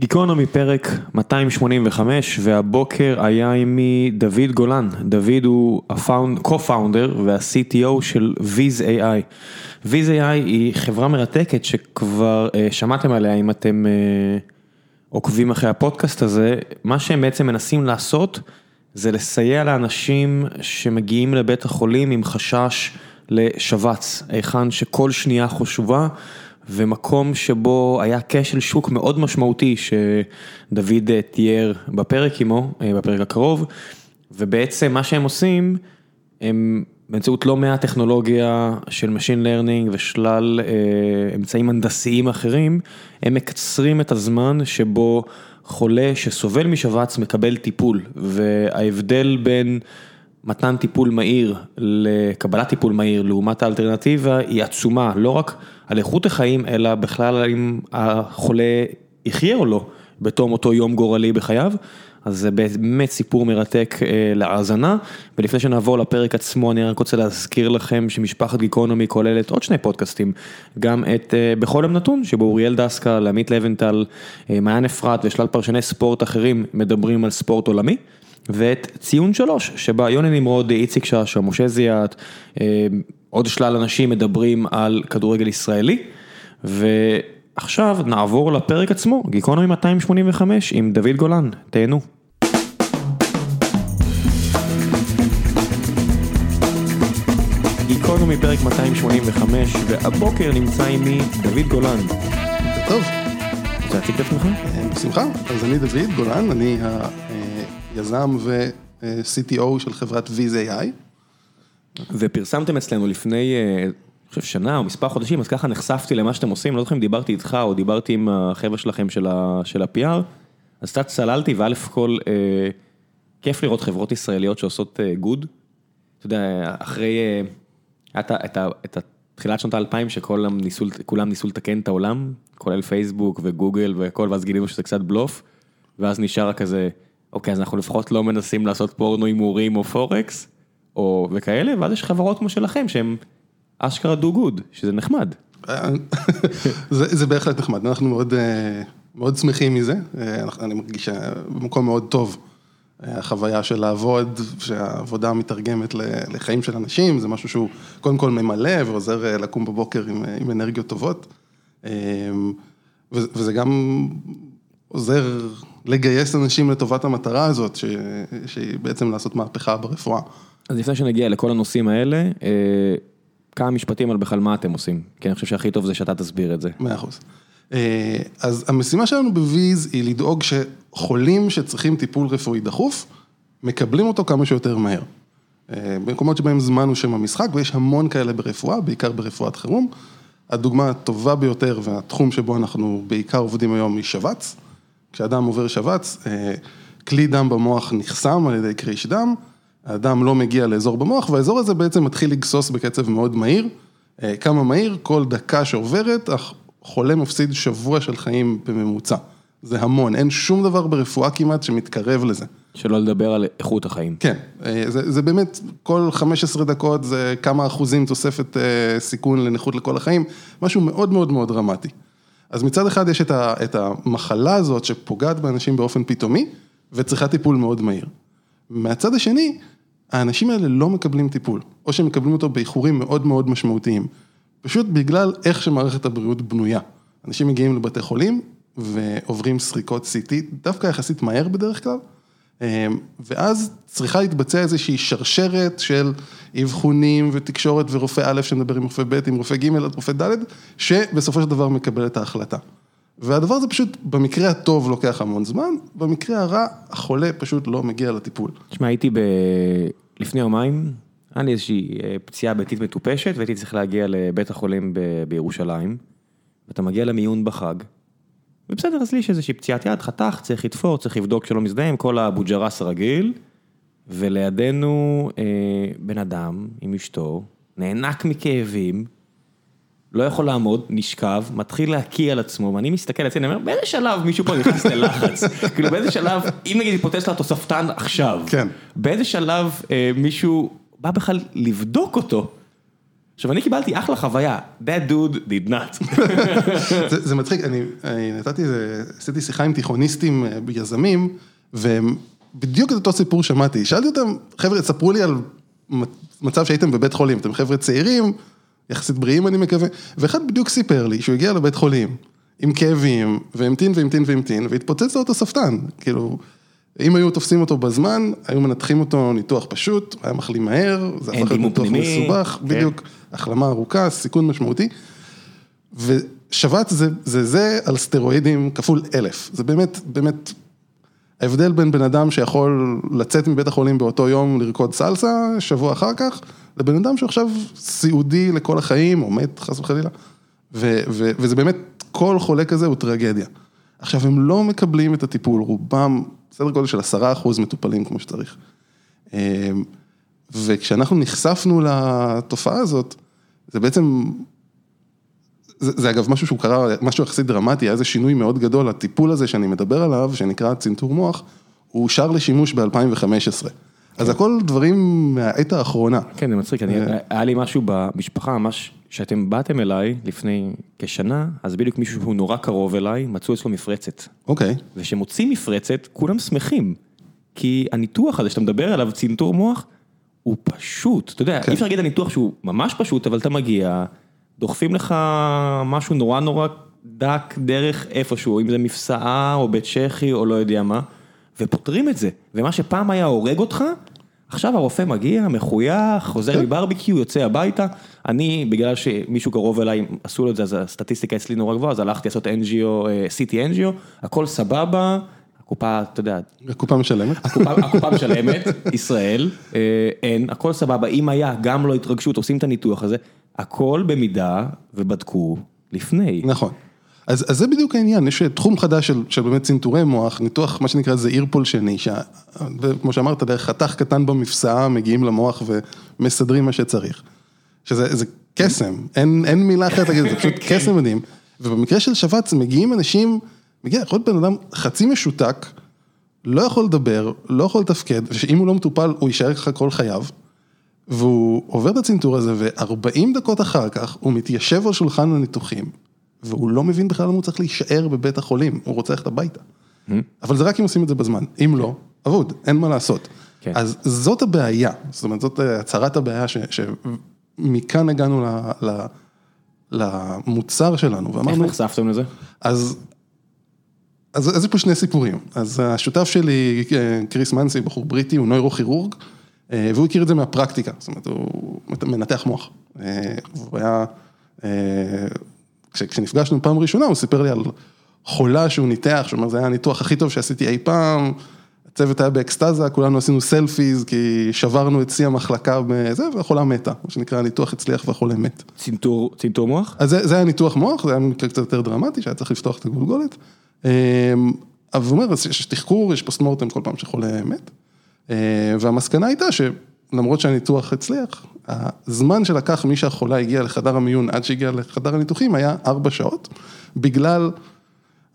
גיקונומי פרק 285 והבוקר היה עימי דוד גולן, דוד הוא ה-co-founder וה-CTO של ויז AI. ויז AI היא חברה מרתקת שכבר uh, שמעתם עליה אם אתם uh, עוקבים אחרי הפודקאסט הזה, מה שהם בעצם מנסים לעשות זה לסייע לאנשים שמגיעים לבית החולים עם חשש לשבץ, היכן שכל שנייה חשובה. ומקום שבו היה כשל שוק מאוד משמעותי שדוד תיאר בפרק עמו, בפרק הקרוב, ובעצם מה שהם עושים, הם באמצעות לא מעט טכנולוגיה של Machine Learning ושלל אה, אמצעים הנדסיים אחרים, הם מקצרים את הזמן שבו חולה שסובל משבץ מקבל טיפול, וההבדל בין מתן טיפול מהיר לקבלת טיפול מהיר לעומת האלטרנטיבה היא עצומה, לא רק על איכות החיים, אלא בכלל אם החולה יחיה או לא בתום אותו יום גורלי בחייו. אז זה באמת סיפור מרתק להאזנה, ולפני שנעבור לפרק עצמו אני רק רוצה להזכיר לכם שמשפחת גיקונומי כוללת עוד שני פודקאסטים, גם את בכל יום נתון, שבו אוריאל דסקל, עמית לבנטל, מעיין אפרת ושלל פרשני ספורט אחרים מדברים על ספורט עולמי. ואת ציון שלוש, שבה יוני נמרוד, איציק שאשא, משה זיאת, עוד שלל אנשים מדברים על כדורגל ישראלי. ועכשיו נעבור לפרק עצמו, גיקונומי 285 עם דוד גולן, תהנו. גיקונומי פרק 285, והבוקר נמצא עימי דוד גולן. טוב. רוצה להציג את עצמך? בשמחה, אז אני דוד גולן, אני היזם ו-CTO של חברת AI. ופרסמתם אצלנו לפני, אני חושב שנה או מספר חודשים, אז ככה נחשפתי למה שאתם עושים, לא זוכר אם דיברתי איתך או דיברתי עם החבר'ה שלכם של ה-PR, אז קצת צללתי וא' כל, כיף לראות חברות ישראליות שעושות גוד. אתה יודע, אחרי, את תחילת שנות האלפיים שכולם ניסו לתקן את העולם, כולל פייסבוק וגוגל והכל, ואז גילינו שזה קצת בלוף, ואז נשאר כזה, אוקיי, אז אנחנו לפחות לא מנסים לעשות פורנו הימורים או פורקס. או וכאלה, ואז יש חברות כמו שלכם שהם אשכרה דו גוד, שזה נחמד. זה בהחלט נחמד, אנחנו מאוד מאוד שמחים מזה, אני מרגיש במקום מאוד טוב, החוויה של לעבוד, שהעבודה מתרגמת לחיים של אנשים, זה משהו שהוא קודם כל ממלא ועוזר לקום בבוקר עם אנרגיות טובות, וזה גם עוזר לגייס אנשים לטובת המטרה הזאת, שהיא בעצם לעשות מהפכה ברפואה. אז לפני שנגיע לכל הנושאים האלה, כמה משפטים על בכלל מה אתם עושים, כי אני חושב שהכי טוב זה שאתה תסביר את זה. מאה אחוז. אז המשימה שלנו בוויז היא לדאוג שחולים שצריכים טיפול רפואי דחוף, מקבלים אותו כמה שיותר מהר. במקומות שבהם זמן הוא שם המשחק, ויש המון כאלה ברפואה, בעיקר ברפואת חירום. הדוגמה הטובה ביותר והתחום שבו אנחנו בעיקר עובדים היום היא שבץ. כשאדם עובר שבץ, כלי דם במוח נחסם על ידי קריש דם. האדם לא מגיע לאזור במוח, והאזור הזה בעצם מתחיל לגסוס בקצב מאוד מהיר. כמה מהיר, כל דקה שעוברת, החולה מפסיד שבוע של חיים בממוצע. זה המון, אין שום דבר ברפואה כמעט שמתקרב לזה. שלא לדבר על איכות החיים. כן, זה זה באמת, כל 15 דקות זה כמה אחוזים תוספת סיכון לנכות לכל החיים, משהו מאוד מאוד מאוד דרמטי. אז מצד אחד יש את המחלה הזאת שפוגעת באנשים באופן פתאומי, וצריכה טיפול מאוד מהיר. מהצד השני, האנשים האלה לא מקבלים טיפול, או שהם מקבלים אותו באיחורים מאוד מאוד משמעותיים, פשוט בגלל איך שמערכת הבריאות בנויה. אנשים מגיעים לבתי חולים ועוברים סריקות CT, דווקא יחסית מהר בדרך כלל, ואז צריכה להתבצע איזושהי שרשרת של אבחונים ותקשורת ורופא א' שמדבר עם רופא ב', עם רופא ג', רופא ד', שבסופו של דבר מקבל את ההחלטה. והדבר הזה פשוט, במקרה הטוב לוקח המון זמן, במקרה הרע, החולה פשוט לא מגיע לטיפול. תשמע, הייתי ב... לפני יומיים, היה לי איזושהי פציעה ביתית מטופשת, והייתי צריך להגיע לבית החולים בירושלים, ואתה מגיע למיון בחג, ובסדר, אז לי יש איזושהי פציעת יד, חתך, צריך לתפור, צריך לבדוק שלא מזדהם, כל האבו ג'רס הרגיל, ולידינו בן אדם עם אשתו, נאנק מכאבים, לא יכול לעמוד, נשכב, מתחיל להקיא על עצמו, ואני מסתכל על עצמי, אני אומר, באיזה שלב מישהו פה נכנס ללחץ? כאילו באיזה שלב, אם נגיד היפותזה לתוספתן עכשיו, באיזה שלב מישהו בא בכלל לבדוק אותו? עכשיו אני קיבלתי אחלה חוויה, that dude did not. זה, זה מצחיק, אני, אני נתתי, איזה- עשיתי שיחה עם תיכוניסטים אה, יזמים, והם בדיוק את אותו סיפור שמעתי. שאלתי אותם, חבר'ה, ספרו לי על מצב שהייתם בבית חולים, אתם חבר'ה צעירים, יחסית בריאים אני מקווה, ואחד בדיוק סיפר לי שהוא הגיע לבית חולים עם כאבים, והמתין והמתין והמתין, והתפוצץ לו אותו ספטן, כאילו... אם היו תופסים אותו בזמן, היו מנתחים אותו ניתוח פשוט, היה מחלים מהר, זה הפך להיות ניתוח מסובך, כן. בדיוק, החלמה ארוכה, סיכון משמעותי. ושבץ זה, זה זה על סטרואידים כפול אלף, זה באמת, באמת, ההבדל בין בן אדם שיכול לצאת מבית החולים באותו יום לרקוד סלסה, שבוע אחר כך, לבן אדם שעכשיו סיעודי לכל החיים, או מת חס וחלילה, ו, ו, וזה באמת, כל חולה כזה הוא טרגדיה. עכשיו, הם לא מקבלים את הטיפול, רובם, סדר גודל של עשרה אחוז מטופלים כמו שצריך. אמ, וכשאנחנו נחשפנו לתופעה הזאת, זה בעצם, זה, זה אגב משהו שהוא קרה, משהו יחסית דרמטי, היה איזה שינוי מאוד גדול, הטיפול הזה שאני מדבר עליו, שנקרא צנתור מוח, הוא אושר לשימוש ב-2015. אז הכל דברים מהעת האחרונה. כן, זה מצחיק, אני, היה לי משהו במשפחה, ממש, שאתם באתם אליי לפני כשנה, אז בדיוק מישהו שהוא נורא קרוב אליי, מצאו אצלו מפרצת. אוקיי, וכשמוצאים מפרצת, כולם שמחים. כי הניתוח הזה שאתה מדבר עליו, צנתור מוח, הוא פשוט. אתה יודע, כן. אי אפשר להגיד על ניתוח שהוא ממש פשוט, אבל אתה מגיע, דוחפים לך משהו נורא נורא דק דרך איפשהו, אם זה מפסעה או בית צ'כי או לא יודע מה, ופותרים את זה. ומה שפעם היה הורג אותך, עכשיו הרופא מגיע, מחוייך, חוזר כן. מברביקיו, יוצא הביתה. אני, בגלל שמישהו קרוב אליי, עשו לו את זה, אז הסטטיסטיקה אצלי נורא גבוהה, אז הלכתי לעשות NGO, אה, CT NGO, הכל סבבה, הקופה, אתה יודע, הקופה משלמת. הקופה, הקופה משלמת, ישראל, אה, אין, הכל סבבה, אם היה גם לא התרגשות, עושים את הניתוח הזה, הכל במידה ובדקו לפני. נכון. אז, אז זה בדיוק העניין, יש תחום חדש של, של באמת צנתורי מוח, ניתוח מה שנקרא זעיר פולשני, שה, וכמו שאמרת, דרך חתך קטן במפסעה מגיעים למוח ומסדרים מה שצריך. שזה זה קסם, אין, אין מילה אחרת להגיד, זה פשוט קסם מדהים. ובמקרה של שבץ מגיעים אנשים, מגיע, יכול להיות בן אדם חצי משותק, לא יכול לדבר, לא יכול לתפקד, ושאם הוא לא מטופל הוא יישאר ככה כל חייו. והוא עובר את הצנתור הזה, ו-40 דקות אחר כך הוא מתיישב על שולחן הניתוחים, והוא לא מבין בכלל למה הוא צריך להישאר בבית החולים, הוא רוצה ללכת הביתה. אבל זה רק אם עושים את זה בזמן, אם לא, אבוד, אין מה לעשות. כן. אז זאת הבעיה, זאת אומרת, זאת אה, הצהרת הבעיה, ש- שמכאן הגענו ל- ל- למוצר שלנו, איך ואמרנו, נחשפתם לזה? אז, אז, אז יש פה שני סיפורים. אז השותף שלי, אה, קריס מנסי, בחור בריטי, הוא נוירוכירורג, אה, והוא הכיר את זה מהפרקטיקה, זאת אומרת, הוא מנתח מוח. אה, הוא היה, כש, כשנפגשנו פעם ראשונה, הוא סיפר לי על חולה שהוא ניתח, שהוא אומר, זה היה הניתוח הכי טוב שעשיתי אי פעם, הצוות היה באקסטזה, כולנו עשינו סלפיז, כי שברנו את שיא המחלקה בזה, והחולה מתה, מה שנקרא, הניתוח הצליח והחולה מת. צנתור, צנתור מוח? אז זה, זה היה ניתוח מוח, זה היה מקרה קצת יותר דרמטי, שהיה צריך לפתוח את הגולגולת. אמ, אבל הוא אומר, יש תחקור, יש post mortem כל פעם שחולה מת. אה, והמסקנה הייתה שלמרות שהניתוח הצליח, הזמן שלקח משהחולה הגיע לחדר המיון עד שהגיע לחדר הניתוחים היה ארבע שעות, בגלל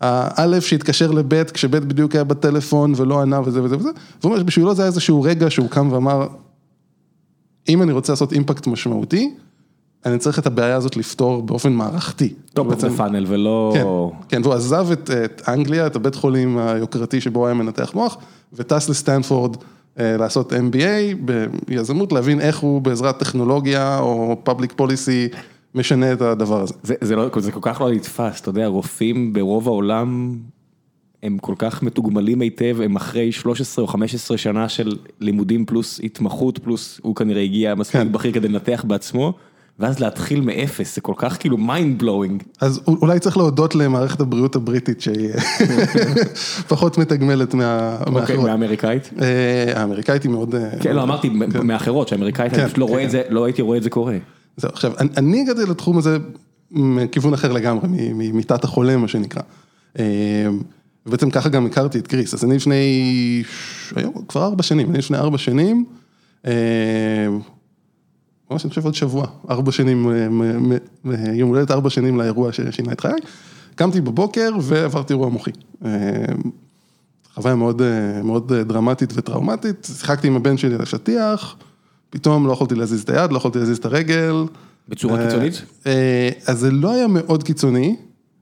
האלף שהתקשר לבית, כשבית בדיוק היה בטלפון ולא ענה וזה וזה וזה, והוא אומר שבשבילו זה היה איזשהו רגע שהוא קם ואמר, אם אני רוצה לעשות אימפקט משמעותי, אני צריך את הבעיה הזאת לפתור באופן מערכתי. top of the funnel ולא... כן, כן, והוא עזב את, את אנגליה, את הבית חולים היוקרתי שבו הוא היה מנתח מוח, וטס לסטנפורד אה, לעשות MBA ביזמות, להבין איך הוא בעזרת טכנולוגיה או public policy משנה את הדבר הזה. זה, זה, לא, זה כל כך לא נתפס, אתה יודע, רופאים ברוב העולם הם כל כך מתוגמלים היטב, הם אחרי 13 או 15 שנה של לימודים פלוס התמחות, פלוס הוא כנראה הגיע מספיק כן. בכיר כדי לנתח בעצמו, ואז להתחיל מאפס, זה כל כך כאילו mind blowing. אז אולי צריך להודות למערכת הבריאות הבריטית שהיא פחות מתגמלת מה- אוקיי, מהאחרות. מהאמריקאית? אה, האמריקאית היא מאוד... אה, כן, לא, אמרתי מאחרות, שהאמריקאית, אני כן, פשוט לא כן, רואה את כן. זה, לא הייתי רואה את זה קורה. זהו, עכשיו, אני, הגעתי לתחום הזה מכיוון אחר לגמרי, ממיטת החולה, מה שנקרא. אה, ובעצם ככה גם הכרתי את קריס, אז אני לפני, היום כבר ארבע שנים, אני לפני ארבע שנים, ממש אני חושב עוד שבוע, ארבע שנים, אה, יום הולדת ארבע שנים לאירוע ששינה את חיי, קמתי בבוקר ועברתי אירוע מוחי. אה, חוויה מאוד, אה, מאוד דרמטית וטראומטית, שיחקתי עם הבן שלי על השטיח, פתאום לא יכולתי להזיז את היד, לא יכולתי להזיז את הרגל, בצורה קיצונית? אז זה לא היה מאוד קיצוני,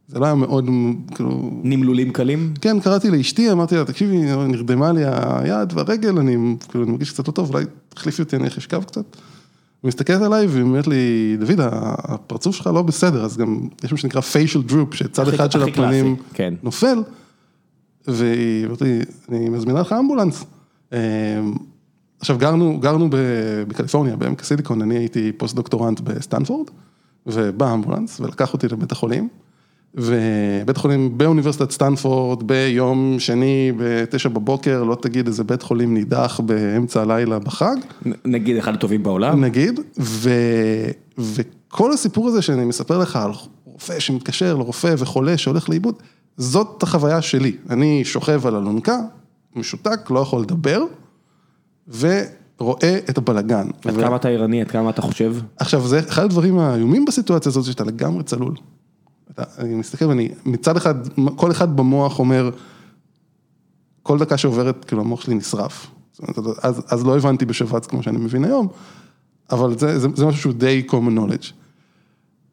זה לא היה מאוד, כאילו... נמלולים קלים? כן, קראתי לאשתי, אמרתי לה, תקשיבי, נרדמה לי היד והרגל, אני כאילו, אני מרגיש קצת לא טוב, אולי תחליפי אותי, אני איך אשכב קצת. היא מסתכלת עליי והיא אומרת לי, דוד, הפרצוף שלך לא בסדר, אז גם יש מה שנקרא facial droop, שצד הכי- אחד של הכי הפנים קלאסי, כן. נופל, והיא אומרת לי, אני מזמינה לך אמבולנס. אמ, עכשיו גרנו, גרנו בקליפורניה, בעמק הסיליקון, אני הייתי פוסט דוקטורנט בסטנפורד, ובא אמבולנס ולקח אותי לבית החולים, ובית החולים באוניברסיטת סטנפורד ביום שני בתשע בבוקר, לא תגיד איזה בית חולים נידח באמצע הלילה בחג, נגיד אחד הטובים בעולם? נגיד, ו, וכל הסיפור הזה שאני מספר לך על רופא שמתקשר לרופא וחולה שהולך לאיבוד, זאת החוויה שלי. אני שוכב על אלונקה, משותק, לא יכול לדבר, ורואה את הבלגן. עד ו- כמה אתה ערני, עד כמה אתה חושב? עכשיו, זה אחד הדברים האיומים בסיטואציה הזאת, שאתה לגמרי צלול. אני מסתכל ואני, מצד אחד, כל אחד במוח אומר, כל דקה שעוברת, כאילו המוח שלי נשרף. אומרת, אז, אז לא הבנתי בשבץ כמו שאני מבין היום, אבל זה, זה, זה משהו שהוא די common knowledge.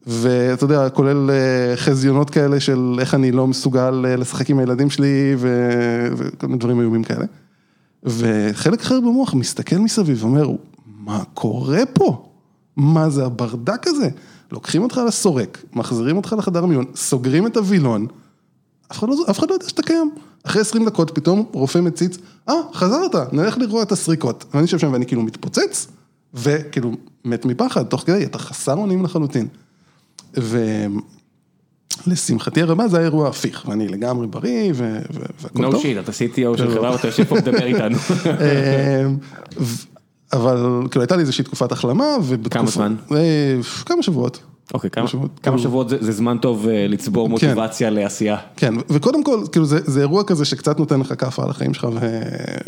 ואתה יודע, כולל אה, חזיונות כאלה של איך אני לא מסוגל אה, לשחק עם הילדים שלי ו- וכל מיני דברים איומים כאלה. וחלק אחר במוח מסתכל מסביב ואומר, מה קורה פה? מה זה הברדק הזה? לוקחים אותך לסורק, מחזירים אותך לחדר מיון, סוגרים את הווילון, אף אחד, לא, אף אחד לא יודע שאתה קיים. אחרי 20 דקות פתאום רופא מציץ, אה, חזרת, נלך לראות את הסריקות. ואני יושב שם ואני כאילו מתפוצץ, וכאילו מת מפחד, תוך כדי, אתה חסר אונים לחלוטין. ולשמחתי הרבה זה היה אירוע הפיך, ואני לגמרי בריא, והכל No טוב. shit, אתה CTO של חברה ואתה יושב פה ומדבר איתנו. אבל כאילו הייתה לי איזושהי תקופת החלמה. כמה זמן? אה, כמה שבועות. אוקיי, כמה- שבועות. כמה שבועות זה- זה זמן טוב אה, לצבור מוטיבציה לעשייה. כן, וקודם כל, כאילו זה, זה אירוע כזה שקצת נותן לך כאפה על החיים שלך,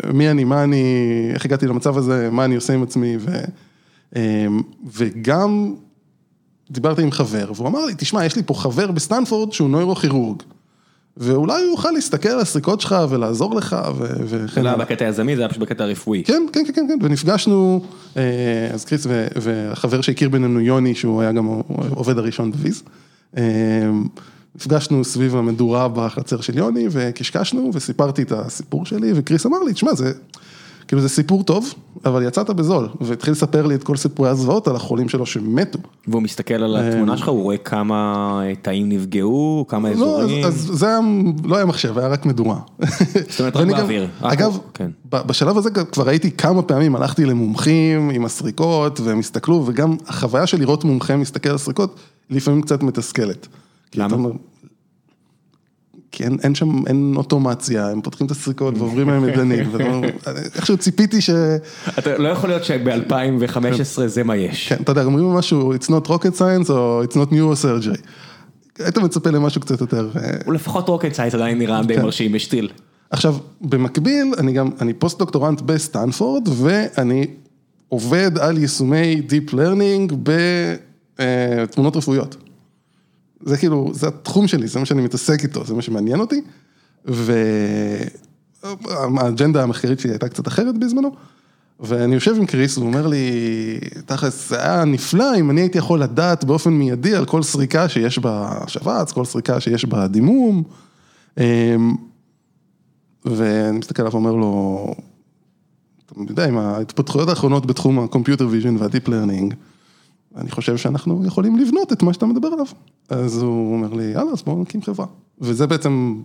ומי אני, מה אני, איך הגעתי למצב הזה, מה אני עושה עם עצמי, ו, אמ, וגם דיברתי עם חבר, והוא אמר לי, תשמע, יש לי פה חבר בסטנפורד שהוא נוירוכירורג, ואולי הוא יוכל להסתכל על הסריקות שלך ולעזור לך, וכן לא הלאה. בקטע היזמי, זה היה פשוט בקטע הרפואי. כן, כן, כן, כן, כן, ונפגשנו, אה, אז קריס והחבר שהכיר בינינו יוני, שהוא היה גם העובד הראשון בוויז, אה, נפגשנו סביב המדורה בחצר של יוני וקשקשנו וסיפרתי את הסיפור שלי וקריס אמר לי, תשמע, זה, כאילו זה סיפור טוב, אבל יצאת בזול, והתחיל לספר לי את כל סיפורי הזוועות על החולים שלו שמתו. והוא מסתכל על התמונה שלך, הוא רואה כמה אה, תאים נפגעו, כמה אה, לא, אז, אזורים. אז זה היה, לא היה מחשב, היה רק מדורה. זאת אומרת, רק באוויר. רק- אגב, כן. ב- בשלב הזה כבר הייתי כמה פעמים, הלכתי למומחים עם הסריקות והם הסתכלו, וגם החוויה של לראות מומחה מסתכל על הסריקות, לפעמים קצת מתסכלת. למה? כי אין, אין שם, אין אוטומציה, הם פותחים את הסריקות ועוברים להם מדנים, ואתה אומר, איכשהו ציפיתי ש... אתה לא יכול להיות שב-2015 זה מה יש. כן, אתה יודע, אומרים משהו, it's not rocket science או it's not neurosurgery. היית מצפה למשהו קצת יותר... אה, הוא לפחות rocket science עדיין נראה די כן. מרשים, יש טיל. עכשיו, במקביל, אני גם, אני פוסט דוקטורנט בסטנפורד, ואני עובד על יישומי Deep Learning בתמונות רפואיות. זה כאילו, זה התחום שלי, זה מה שאני מתעסק איתו, זה מה שמעניין אותי, והאג'נדה המחקרית שלי הייתה קצת אחרת בזמנו, ואני יושב עם קריס, הוא אומר לי, תכלס, זה היה נפלא אם אני הייתי יכול לדעת באופן מיידי על כל סריקה שיש בשבץ, כל סריקה שיש בדימום. אמ, ואני מסתכל עליו ואומר לו, אתה יודע, עם ההתפתחויות האחרונות בתחום ה-computer vision וה-deep learning, אני חושב שאנחנו יכולים לבנות את מה שאתה מדבר עליו. אז הוא אומר לי, יאללה, אז בואו נקים חברה. וזה בעצם,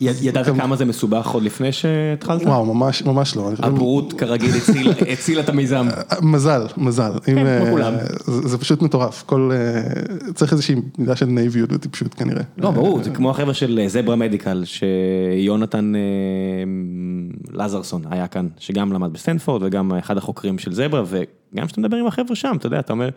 ידעת כמה זה מסובך עוד לפני שהתחלת? וואו, ממש, ממש לא. הבורות כרגיל הציל- הצילה את המיזם. מזל, מזל. כן, כמו כולם. זה, פשוט מטורף. כל, אה, צריך איזושהי מידה של נאיביות וטיפשות כנראה. לא, ברור, זה כמו החבר'ה של Zebra Medical, שיונתן אה, לזרסון היה כאן, שגם למד בסטנפורד וגם אחד החוקרים של Zebra, וגם כשאתה מדבר עם החבר'ה שם, אתה יודע, אתה אומר,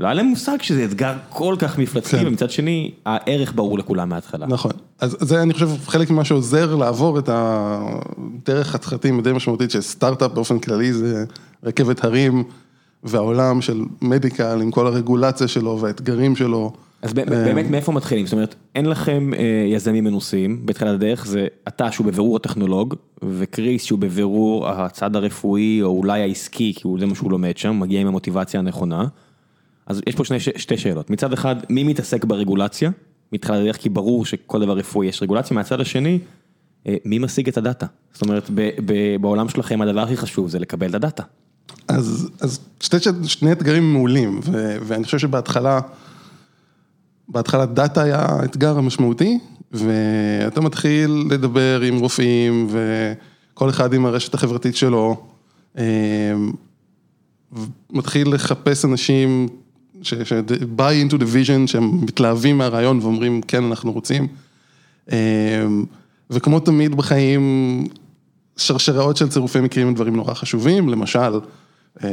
לא היה להם מושג שזה אתגר כל כך מפלצתי, כן. ומצד שני, הערך ברור לכולם מההתחלה. נכון, אז זה אני חושב חלק ממה שעוזר לעבור את הדרך חתחתים די משמעותית של סטארט-אפ באופן כללי זה רכבת הרים והעולם של מדיקל עם כל הרגולציה שלו והאתגרים שלו. אז ב- באמת מאיפה מתחילים? זאת אומרת, אין לכם אה, יזמים מנוסים בתחילת הדרך, זה אתה שהוא בבירור הטכנולוג, וקריס שהוא בבירור הצד הרפואי או אולי העסקי, כי זה מה שהוא לומד שם, מגיע עם המוטיבציה הנכונה. אז יש פה שני, שתי שאלות, מצד אחד, מי מתעסק ברגולציה? מתחילת הדרך, כי ברור שכל דבר רפואי יש רגולציה, מהצד השני, אה, מי משיג את הדאטה? זאת אומרת, ב, ב, בעולם שלכם הדבר הכי חשוב זה לקבל את הדאטה. אז, אז שתי, שני אתגרים מעולים, ו, ואני חושב שבהתחלה, בהתחלה דאטה היה האתגר המשמעותי, ואתה מתחיל לדבר עם רופאים, וכל אחד עם הרשת החברתית שלו, אה, מתחיל לחפש אנשים ש- ש- buy into the vision, שהם מתלהבים מהרעיון ואומרים, כן, אנחנו רוצים. אה, וכמו תמיד בחיים, שרשראות של צירופי מקרים הם דברים נורא חשובים, למשל, אה,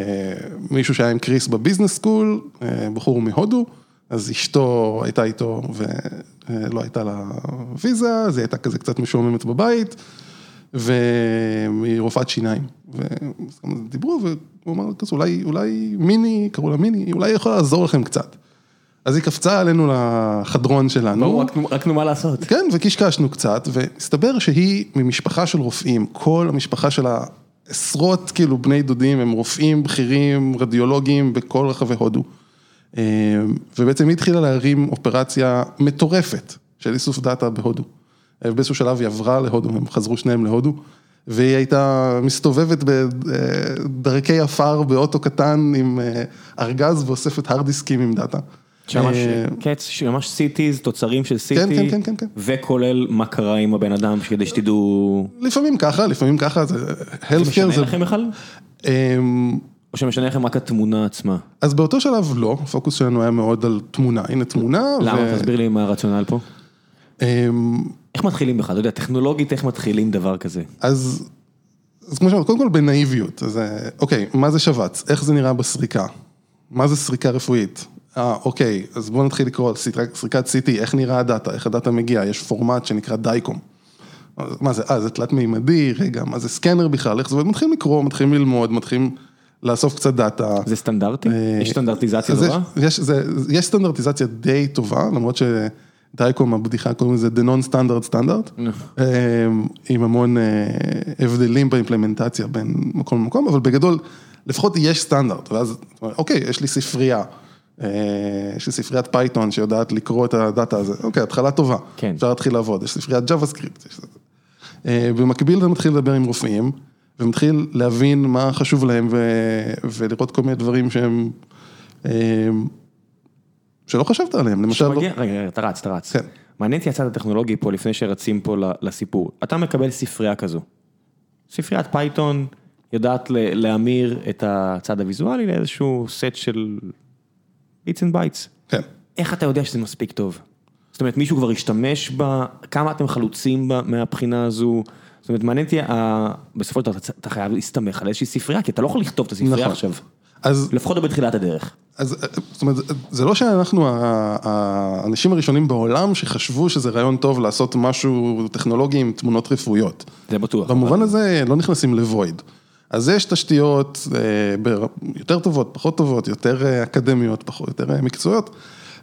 מישהו שהיה עם קריס בביזנס סקול, אה, בחור מהודו, אז אשתו הייתה איתו ולא הייתה לה ויזה, אז היא הייתה כזה קצת משועממת בבית, והיא רופאת שיניים. ודיברו והוא אמר כזה, אולי, אולי מיני, קראו לה מיני, אולי היא יכולה לעזור לכם קצת. אז היא קפצה עלינו לחדרון שלנו. ברור, רק, נו מה לעשות. כן, וקשקשנו קצת, והסתבר שהיא ממשפחה של רופאים, כל המשפחה שלה, עשרות כאילו בני דודים, הם רופאים בכירים, רדיולוגים בכל רחבי הודו. אה, ובעצם היא התחילה להרים אופרציה מטורפת של איסוף דאטה בהודו. אה, באיזשהו שלב היא עברה להודו, הם חזרו שניהם להודו, והיא הייתה מסתובבת בדרכי עפר באוטו קטן עם אה, ארגז ואוספת הרד דיסקים עם דאטה. שממש קץ, ממש CTs, תוצרים של CT, כן, כן, כן, כן. וכולל מה קרה עם הבן אדם, כדי שתדעו... לפעמים ככה, לפעמים ככה, זה... זה משנה לכם בכלל? אמ, או שמשנה לכם רק התמונה עצמה? אז באותו שלב לא, הפוקוס שלנו היה מאוד על תמונה, הנה תמונה. למה? תסביר לי מה הרציונל פה. איך מתחילים בכלל? אתה יודע, טכנולוגית איך מתחילים דבר כזה? אז, אז כמו שאמרת, קודם כל בנאיביות, אז אה, אוקיי, מה זה שבץ? איך זה נראה בסריקה? מה זה סריקה רפואית? אה, אוקיי, אז בואו נתחיל לקרוא על סריקת CT, איך נראה הדאטה, איך הדאטה מגיע, יש פורמט שנקרא דייקום. מה זה, אה, זה תלת מימדי, רגע, מה זה סקנר בכלל, איך זה עובד, מתחילים לקרוא, מתחילים ללמוד, מתחילים לאסוף קצת דאטה. זה סטנדרטי? יש סטנדרטיזציה טובה? יש, יש סטנדרטיזציה די טובה, למרות ש DICOM, הבדיחה קוראים לזה the non-standard standard, עם המון אה, הבדלים ב implementation בין מקום למקום, אבל בגדול, לפחות יש סטנדרט, ואז, אוקיי, יש לי ספרייה. אה, יש לי ספריית Python שיודעת לקרוא את ה data הזה, אוקיי, התחלה טובה, כן. אפשר להתחיל לעבוד, יש ספריית JavaScript. אה, במקביל אתה מתחיל לדבר עם רופאים, ומתחיל להבין מה חשוב להם ו... ולראות כל מיני דברים שהם, שלא חשבת עליהם, למשל, שמגיע, רגע, רגע, אתה רץ, אתה רץ. כן. מעניין אותי הצד הטכנולוגי פה לפני שרצים פה לסיפור. אתה מקבל ספרייה כזו. ספריית Python יודעת להמיר את הצד הוויזואלי לאיזשהו סט של bits and bytes. כן. איך אתה יודע שזה מספיק טוב? זאת אומרת, מישהו כבר השתמש בה, כמה אתם חלוצים בה מהבחינה הזו? זאת אומרת, מעניין אותי, בסופו של דבר אתה חייב להסתמך על איזושהי ספרייה, כי אתה לא יכול לכתוב את הספרייה נכון. עכשיו. אז, לפחות לא בתחילת הדרך. אז זאת אומרת, זה לא שאנחנו האנשים הראשונים בעולם שחשבו שזה רעיון טוב לעשות משהו טכנולוגי עם תמונות רפואיות. זה בטוח. במובן הזה לא נכנסים לוויד. אז יש תשתיות אה, יותר טובות, פחות טובות, יותר אה, אקדמיות, פחות, יותר אה, מקצועיות,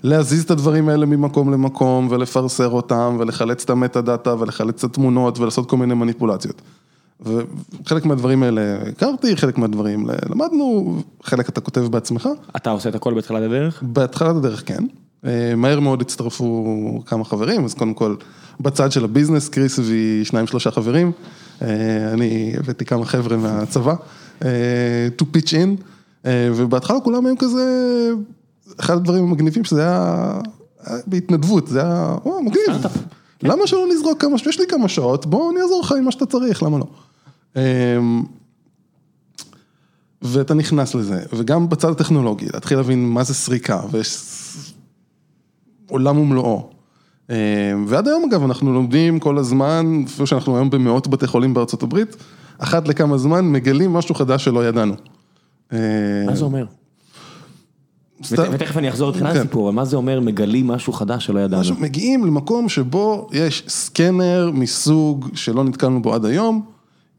להזיז את הדברים האלה ממקום למקום ולפרסר אותם ולחלץ את המטה דאטה ולחלץ את התמונות ולעשות כל מיני מניפולציות. וחלק מהדברים האלה הכרתי, חלק מהדברים למדנו, חלק אתה כותב בעצמך. אתה עושה את הכל בתחילת הדרך? בהתחלת הדרך כן, אה, מהר מאוד הצטרפו כמה חברים, אז קודם כל בצד של הביזנס, קריס הביא שניים שלושה חברים, אה, אני הבאתי כמה חבר'ה מהצבא, אה, to pitch in, ובהתחלה כולם היו כזה, אחד הדברים המגניבים שזה היה בהתנדבות, זה היה, או, מגניב. למה שלא נזרוק כמה, יש לי כמה שעות, בוא אני אעזור לך עם מה שאתה צריך, למה לא. אה, ואתה נכנס לזה, וגם בצד הטכנולוגי, להתחיל להבין מה זה סריקה, ויש עולם ומלואו. אה, ועד היום אגב, אנחנו לומדים כל הזמן, אפילו שאנחנו היום במאות בתי חולים בארצות הברית, אחת לכמה זמן מגלים משהו חדש שלא ידענו. אה, מה זה אומר? ותכף אני אחזור לתחילת כן. הסיפור, אבל מה זה אומר מגלים משהו חדש שלא ידענו? מגיעים למקום שבו יש סקנר מסוג שלא נתקלנו בו עד היום,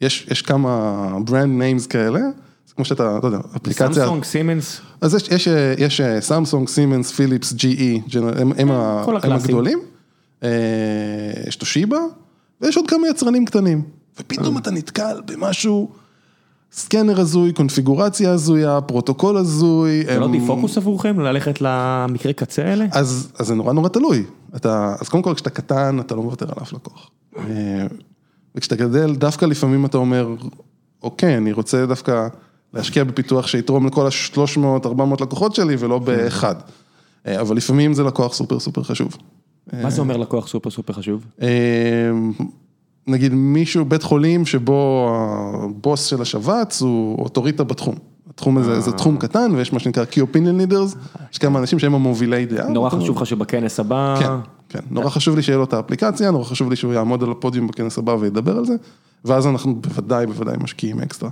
יש, יש כמה brand names כאלה, זה כמו שאתה, לא יודע, אפליקציה, סמסונג, סימנס, אז יש, יש, יש סמסונג, סימנס, פיליפס, Gener- הם, הם, ה- כל הם. הגדולים, אה, יש תושיבה, ויש עוד כמה יצרנים קטנים, ופתאום אתה נתקל במשהו סקנר הזוי, קונפיגורציה הזויה, פרוטוקול הזוי. זה לא הם- defocus עבורכם ללכת למקרה קצה האלה? אז, אז זה נורא נורא תלוי. אתה, אז קודם כל כשאתה קטן, אתה לא מוותר על אף לקוח. אה, וכשאתה גדל, דווקא לפעמים אתה אומר, אוקיי, אני רוצה דווקא להשקיע בפיתוח שיתרום לכל ה-300-400 לקוחות שלי ולא באחד. אה, אבל לפעמים זה לקוח סופר סופר חשוב. מה זה אומר לקוח סופר סופר חשוב? אה, נגיד מישהו, בית חולים שבו הבוס של השבץ הוא אוטוריטה בתחום. התחום הזה זה תחום קטן ויש מה שנקרא Key Opinion Leaders, יש כמה אנשים שהם המובילי דעה. נורא חשוב לך שבכנס הבא... כן, כן, נורא חשוב לי שיהיה לו את האפליקציה, נורא חשוב לי שהוא יעמוד על הפודיום בכנס הבא וידבר על זה, ואז אנחנו בוודאי, בוודאי משקיעים אקסטרה.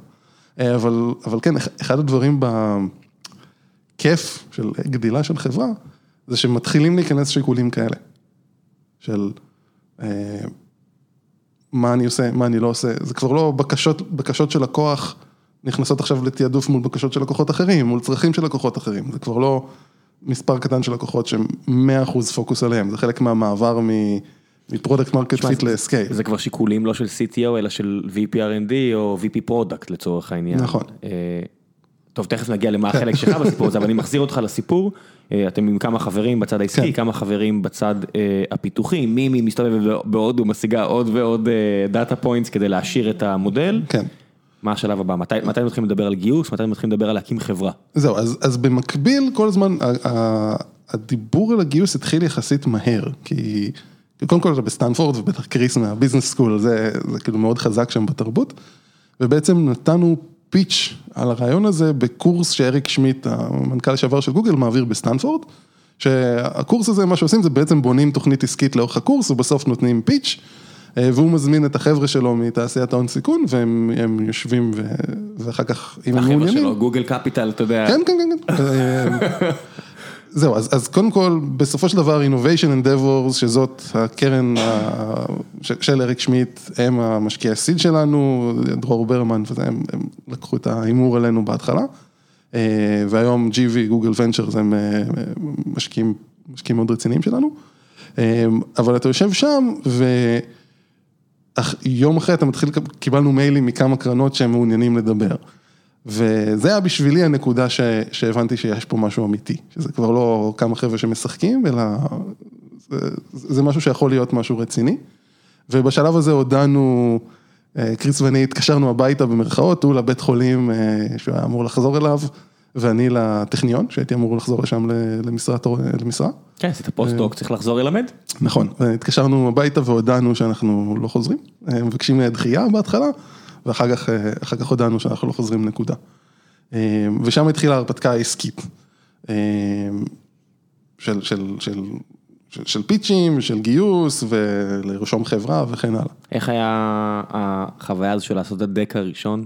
אה, אבל, אבל כן, אחד הדברים בכיף של גדילה של חברה, זה שמתחילים להיכנס שיקולים כאלה. של אה, מה אני עושה, מה אני לא עושה, זה כבר לא בקשות, בקשות של לקוח נכנסות עכשיו לתעדוף מול בקשות של לקוחות אחרים, מול צרכים של לקוחות אחרים, זה כבר לא מספר קטן של לקוחות שהם 100% פוקוס עליהם, זה חלק מהמעבר מ product market fit ל scale. זה כבר שיקולים לא של CTO אלא של VP R&D או VP product לצורך העניין. נכון. אה, טוב, תכף נגיע למה החלק שלך בסיפור הזה, אבל אני מחזיר אותך לסיפור. אה, אתם עם כמה חברים בצד העסקי, כן. כמה חברים בצד אה, הפיתוחי, מימי מסתובבת בהודו, משיגה עוד ועוד data points כדי להעשיר את המודל. כן. מה השלב הבא? מתי מתי מתחילים לדבר על גיוס? מתי מתחילים לדבר על להקים חברה? זהו, אז, אז במקביל כל הזמן ה- ה- הדיבור על הגיוס התחיל יחסית מהר, כי קודם כל זה בסטנפורד ובטח קריס מה business school, זה, זה כאילו מאוד חזק שם בתרבות, ובעצם נתנו pitch על הרעיון הזה בקורס שאריק שמיט, המנכ"ל לשעבר של גוגל, מעביר בסטנפורד, שהקורס הזה, מה שעושים זה בעצם בונים תוכנית עסקית לאורך הקורס ובסוף נותנים pitch. אה, והוא מזמין את החבר'ה שלו מתעשיית ההון סיכון והם הם יושבים ואחר כך אם הם החבר'ה מעוניינים. שלו, גוגל קפיטל, אתה יודע. כן, כן, כן, כן. אה, זהו, אז, אז קודם כל, בסופו של דבר, Innovation Endeavors, שזאת הקרן ה- ש- של אריק שמיט, הם המשקיעי הסיד שלנו, דרור ברמן וזה, הם, הם לקחו את ההימור עלינו בהתחלה, אה, והיום GV, גוגל ונצ'רס, הם משקיעים, משקיעים מאוד רציניים שלנו, אבל אתה יושב שם, ו... אך יום אחרי אתה מתחיל, קיבלנו מיילים מכמה קרנות שהם מעוניינים לדבר. וזה היה בשבילי הנקודה ש, שהבנתי שיש פה משהו אמיתי, שזה כבר לא כמה חבר'ה שמשחקים, אלא זה, זה משהו שיכול להיות משהו רציני. ובשלב הזה הודענו, אה, קריס ואני התקשרנו הביתה במרכאות, הוא לבית חולים אה, שהוא היה אמור לחזור אליו, ואני לטכניון, שהייתי אמור לחזור לשם ל- למשרה. כן, עשית post-doc, צריך לחזור ללמד? נכון, התקשרנו הביתה והודענו שאנחנו לא חוזרים, אה, מבקשים דחייה בהתחלה, ואחר כך, אה, כך הודענו שאנחנו לא חוזרים נקודה. אה, ושם התחילה ההרפתקה העסקית. אה, של, של, של, של, של pitchים, של גיוס, ולרשום חברה וכן הלאה. איך היה החוויה הזו של לעשות את הדק הראשון?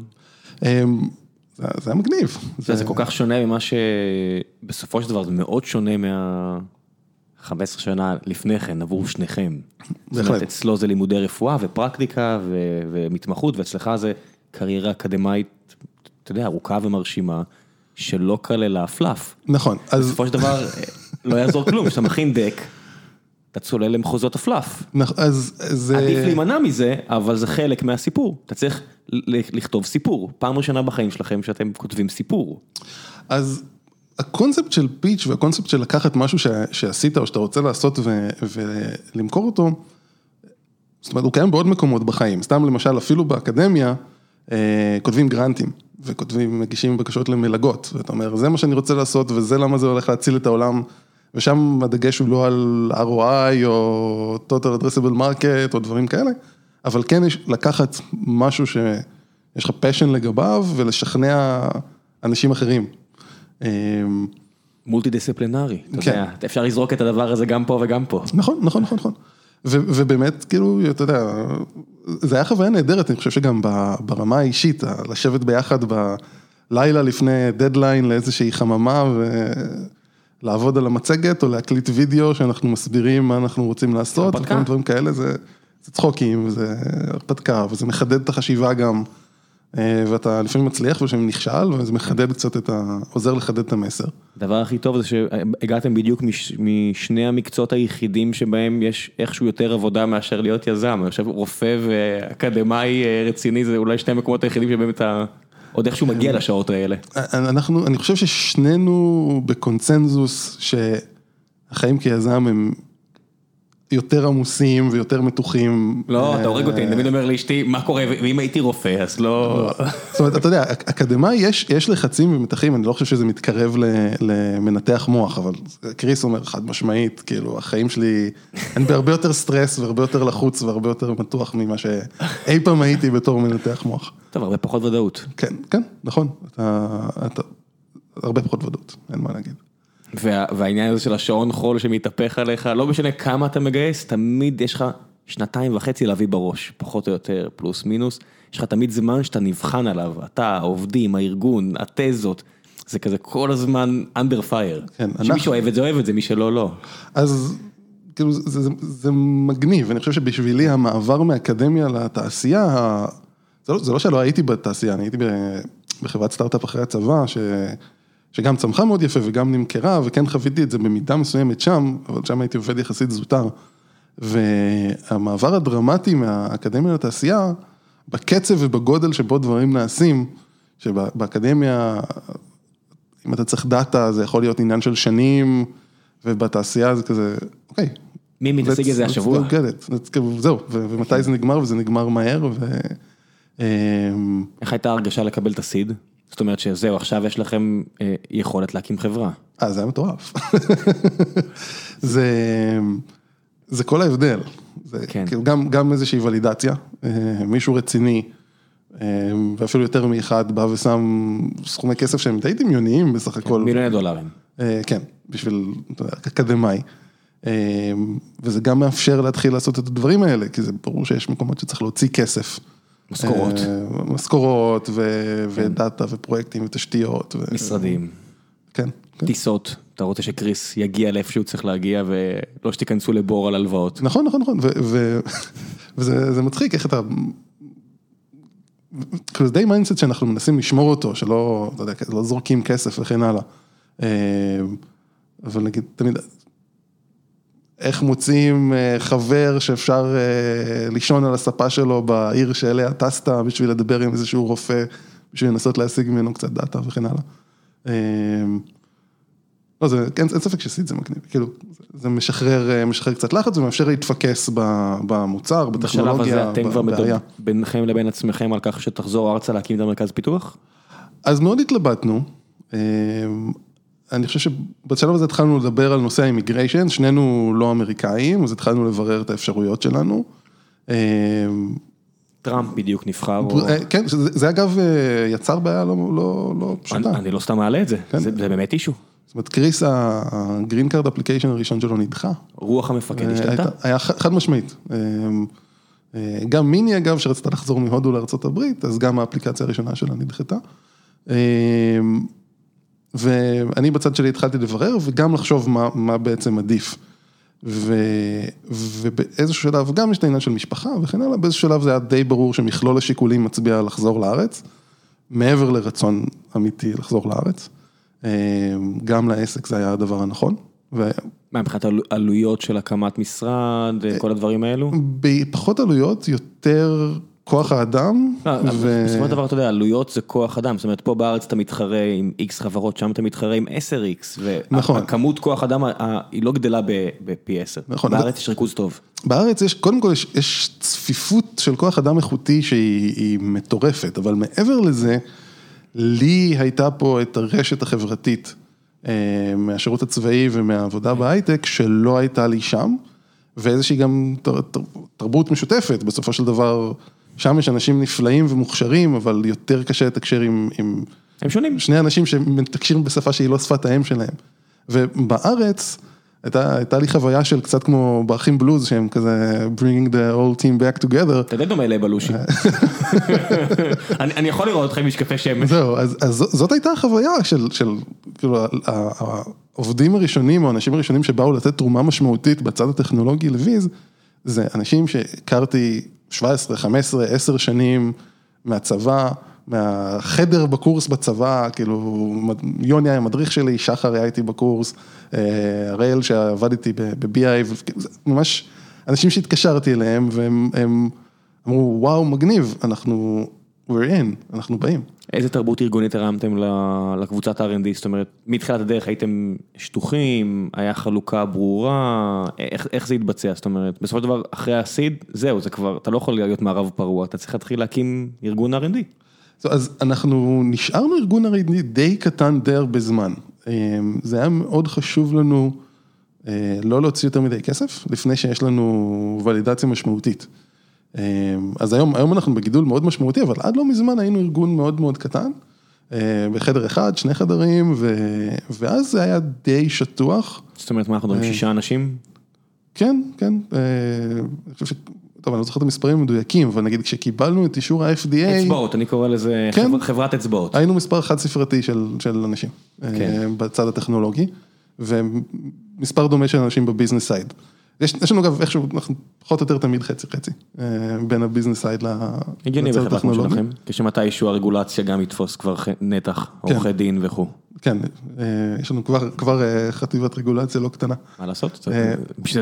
זה, זה היה מגניב. זה, זה כל כך שונה ממה שבסופו של דבר זה מאוד שונה מה... 15 שנה לפני כן עבור שניכם. זאת אומרת, בהחלט. אצלו זה לימודי רפואה ופרקטיקה ו- ומתמחות, ואצלך זה קריירה אקדמאית, אתה יודע, ארוכה ומרשימה, שלא כללה פלאף. נכון, אז בסופו של דבר לא יעזור כלום, כשאתה מכין דק, אתה צולל למחוזות הפלאף. נכ- אז זה... עדיף להימנע מזה, אבל זה חלק מהסיפור. אתה צריך לכתוב סיפור. פעם ראשונה בחיים שלכם שאתם כותבים סיפור. אז הקונספט של פיץ' והקונספט של לקחת משהו ש, שעשית או שאתה רוצה לעשות ו, ולמכור אותו, זאת אומרת, הוא קיים בעוד מקומות בחיים, סתם למשל אפילו באקדמיה, אה, כותבים גרנטים וכותבים, מגישים בקשות למלגות, ואתה אומר, זה מה שאני רוצה לעשות וזה למה זה הולך להציל את העולם, ושם הדגש הוא לא על ROI או total addressable market או דברים כאלה, אבל כן יש לקחת משהו שיש לך passion לגביו ולשכנע אנשים אחרים. אה, מולטי דיסציפלינרי, אתה כן. יודע, אפשר לזרוק את הדבר הזה גם פה וגם פה. נכון, נכון, נכון, נכון. ו- ובאמת, כאילו, אתה יודע, זה היה חוויה נהדרת, אני חושב שגם ברמה האישית, לשבת ביחד בלילה לפני דדליין לאיזושהי חממה ולעבוד על המצגת או להקליט וידאו שאנחנו מסבירים מה אנחנו רוצים לעשות. וכל דברים כאלה, זה, זה צחוקים, וזה הרפתקה, וזה מחדד את החשיבה גם, אה, ואתה לפעמים מצליח ולפעמים נכשל, וזה מחדד קצת את ה... עוזר לחדד את המסר. הדבר הכי טוב זה שהגעתם בדיוק מש, משני המקצועות היחידים שבהם יש איכשהו יותר עבודה מאשר להיות יזם. אני חושב רופא ואקדמאי אה, רציני זה אולי שני המקומות היחידים שבהם אתה עוד איכשהו מגיע לשעות האלה. אנחנו, אני חושב ששנינו בקונצנזוס שהחיים כיזם הם יותר עמוסים ויותר מתוחים. לא, אתה הורג אותי, אני תמיד אומר לאשתי, מה קורה, ואם הייתי רופא, אז לא... זאת אומרת, אתה יודע, אקדמאי יש לחצים ומתחים, אני לא חושב שזה מתקרב למנתח מוח, אבל קריס אומר חד משמעית, כאילו, החיים שלי, אני בהרבה יותר סטרס והרבה יותר לחוץ והרבה יותר מתוח ממה שאי פעם הייתי בתור מנתח מוח. טוב, הרבה פחות ודאות. כן, כן, נכון, אתה, הרבה פחות ודאות, אין מה להגיד. והעניין הזה של השעון חול שמתהפך עליך, לא משנה כמה אתה מגייס, תמיד יש לך שנתיים וחצי להביא בראש, פחות או יותר, פלוס מינוס, יש לך תמיד זמן שאתה נבחן עליו, אתה, העובדים, הארגון, התזות, זה כזה כל הזמן under fire. כן, אנחנו... שמישהו אוהב את זה, אוהב את זה, מי שלא, לא. אז כאילו זה, זה, זה מגניב, אני חושב שבשבילי המעבר מאקדמיה לתעשייה, זה לא, זה לא שלא הייתי בתעשייה, אני הייתי בחברת סטארט-אפ אחרי הצבא, ש... שגם צמחה מאוד יפה וגם נמכרה, וכן חוויתי את זה במידה מסוימת שם, אבל שם הייתי עובד יחסית זוטר. והמעבר הדרמטי מהאקדמיה לתעשייה, בקצב ובגודל שבו דברים נעשים, שבאקדמיה, אם אתה צריך דאטה, זה יכול להיות עניין של שנים, ובתעשייה זה כזה, אוקיי. מי מתעסק בזה השבוע? זהו, ומתי זה נגמר, וזה נגמר מהר, ו... איך הייתה הרגשה לקבל את הסיד? זאת אומרת שזהו, עכשיו יש לכם אה, יכולת להקים חברה. אה, זה היה מטורף. זה, זה כל ההבדל. זה כן. כאילו גם, גם איזושהי ולידציה, אה, מישהו רציני, אה, ואפילו יותר מאחד בא ושם סכומי כסף שהם די דמיוניים בסך הכל. כן, מיליוני דולרים. כן, בשביל אקדמאי. וזה גם מאפשר להתחיל לעשות את הדברים האלה, כי זה ברור שיש מקומות שצריך להוציא כסף. משכורות. משכורות ו data ופרויקטים ותשתיות. משרדים. כן. כן. טיסות, אתה רוצה שקריס יגיע לאיפה שהוא צריך להגיע ולא שתיכנסו לבור על הלוואות. נכון, נכון, נכון, וזה מצחיק איך אתה... כאילו זה די mindset שאנחנו מנסים לשמור אותו, שלא, אתה יודע, לא זורקים כסף וכן הלאה. אבל נגיד, תמיד, איך מוצאים אה, חבר שאפשר אה, לישון על הספה שלו בעיר שאליה טסת בשביל לדבר עם איזשהו רופא, בשביל לנסות להשיג ממנו קצת דאטה וכן הלאה. אה, לא, זה, אין, אין ספק שסיד זה מגניב, כאילו, זה משחרר, משחרר קצת לחץ ומאפשר להתפקס במוצר, בטכנולוגיה, בשלב הזה אתם כבר מדברים ביניכם לבין עצמכם על כך שתחזור ארצה להקים את המרכז פיתוח? אז מאוד התלבטנו. אני חושב שבשלב הזה התחלנו לדבר על נושא ה immigration, שנינו לא אמריקאים, אז התחלנו לברר את האפשרויות שלנו. אה, טראמפ בדיוק נבחר. אה, כן, זה אגב אה, יצר בעיה לא לא, לא פשוטה. אני לא סתם מעלה את זה, כן. זה באמת issue. זאת אומרת, קריס, ה green card application הראשון שלו נדחה. רוח המפקד השתנתה. היה חד משמעית. גם מיני אגב, שרצתה לחזור מהודו לארה"ב, אז גם האפליקציה הראשונה שלה נדחתה. ואני בצד שלי התחלתי לברר וגם לחשוב מה מה בעצם עדיף. ו, ובאיזשהו שלב, גם יש את העניין של משפחה וכן הלאה, באיזשהו שלב זה היה די ברור שמכלול השיקולים מצביע לחזור לארץ, מעבר לרצון אמיתי לחזור לארץ. אה, גם לעסק זה היה הדבר הנכון. ו... מה מבחינת עלויות של הקמת משרד, כל הדברים האלו? פחות עלויות, יותר כוח האדם. לא, בסופו של דבר אתה יודע, עלויות זה כוח אדם, זאת אומרת פה בארץ אתה מתחרה עם איקס חברות, שם אתה מתחרה עם 10 x נכון. והכמות כוח אדם היא לא גדלה בפי 10, נכון. בארץ יש ריכוז טוב. בארץ יש, קודם כל יש, יש צפיפות של כוח אדם איכותי שהיא מטורפת, אבל מעבר לזה, לי הייתה פה את הרשת החברתית אה, מהשירות הצבאי ומהעבודה בהייטק שלא הייתה לי שם, ואיזושהי גם תרבות משותפת, בסופו של דבר. שם יש אנשים נפלאים ומוכשרים, אבל יותר קשה לתקשר עם... עם הם שונים. שני אנשים שמתקשרים בשפה שהיא לא שפת האם שלהם. ובארץ, הייתה, הייתה לי חוויה של קצת כמו באחים בלוז, שהם כזה bringing the whole team back together. אתה די דומה לבלושי. אני, אני יכול לראות אותך עם משקפי שמש. זהו, אז, אז זאת הייתה החוויה של, של כאילו, העובדים הראשונים או האנשים הראשונים שבאו לתת תרומה משמעותית בצד הטכנולוגי לוויז, זה אנשים שהכרתי 17, 15, 10 שנים מהצבא, מהחדר בקורס בצבא, כאילו, יוני היה המדריך שלי, שחר היה איתי בקורס, אה, הראל שעבד איתי ב-BI, ממש אנשים שהתקשרתי אליהם והם אמרו, וואו, מגניב, אנחנו we're in, אנחנו באים. איזה תרבות ארגונית הרמתם לקבוצת R&D? זאת אומרת, מתחילת הדרך הייתם שטוחים, היה חלוקה ברורה, איך, איך זה התבצע? זאת אומרת, בסופו של דבר, אחרי הסיד, זהו, זה כבר, אתה לא יכול להיות מערב פרוע, אתה צריך להתחיל להקים ארגון R&D. טוב, אז אנחנו נשארנו ארגון הרי די קטן די הרבה זמן. אה, זה היה מאוד חשוב לנו אה, לא להוציא יותר מדי כסף, לפני שיש לנו ולידציה משמעותית. אה, אז היום, היום אנחנו בגידול מאוד משמעותי, אבל עד לא מזמן היינו ארגון מאוד מאוד קטן, אה, בחדר אחד, שני חדרים, ו, ואז זה היה די שטוח. זאת אומרת, מה אנחנו מדברים, שישה אנשים? כן, כן, אה, אני חושב ש... טוב, אני לא זוכר את המספרים המדויקים, אבל נגיד כשקיבלנו את אישור ה-FDA, אצבעות, אני קורא לזה כן. חבר- חברת אצבעות. היינו מספר חד ספרתי של, של אנשים, כן. אה, בצד הטכנולוגי, ומספר דומה של אנשים בביזנס סייד. יש, יש לנו אגב איכשהו, אנחנו פחות או יותר תמיד חצי חצי, אה, בין ה business side הגיוני לצד בחברה כמו הטכנולוגי. שלכם, כשמתישהו הרגולציה גם יתפוס כבר נתח, כן. עורכי דין וכו'. כן, אה, יש לנו כבר, כבר אה, חטיבת רגולציה לא קטנה. מה לעשות?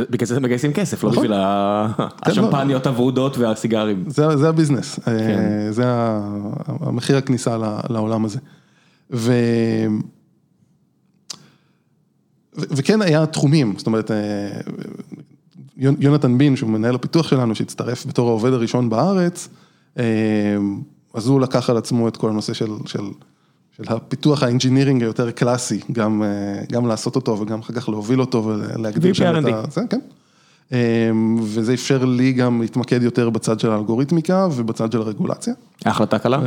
בגלל זה אתם מגייסים כסף, לא נכון. בשביל ה- השמפניות הוורודות והסיגרים. זה, זה ה business, כן. זה המחיר הכניסה לעולם הזה. ו... וכן היה תחומים, זאת אומרת, יונתן בין, שהוא מנהל הפיתוח שלנו, שהצטרף בתור העובד הראשון בארץ, אה, אז הוא לקח על עצמו את כל הנושא של, של, של הפיתוח ה engineering היותר קלאסי, גם, אה, גם לעשות אותו וגם אחר כך להוביל אותו ולהגדיר VP שם את. ה... זה, כן. אה, וזה אפשר לי גם להתמקד יותר בצד של האלגוריתמיקה ובצד של הרגולציה. החלטה קלה?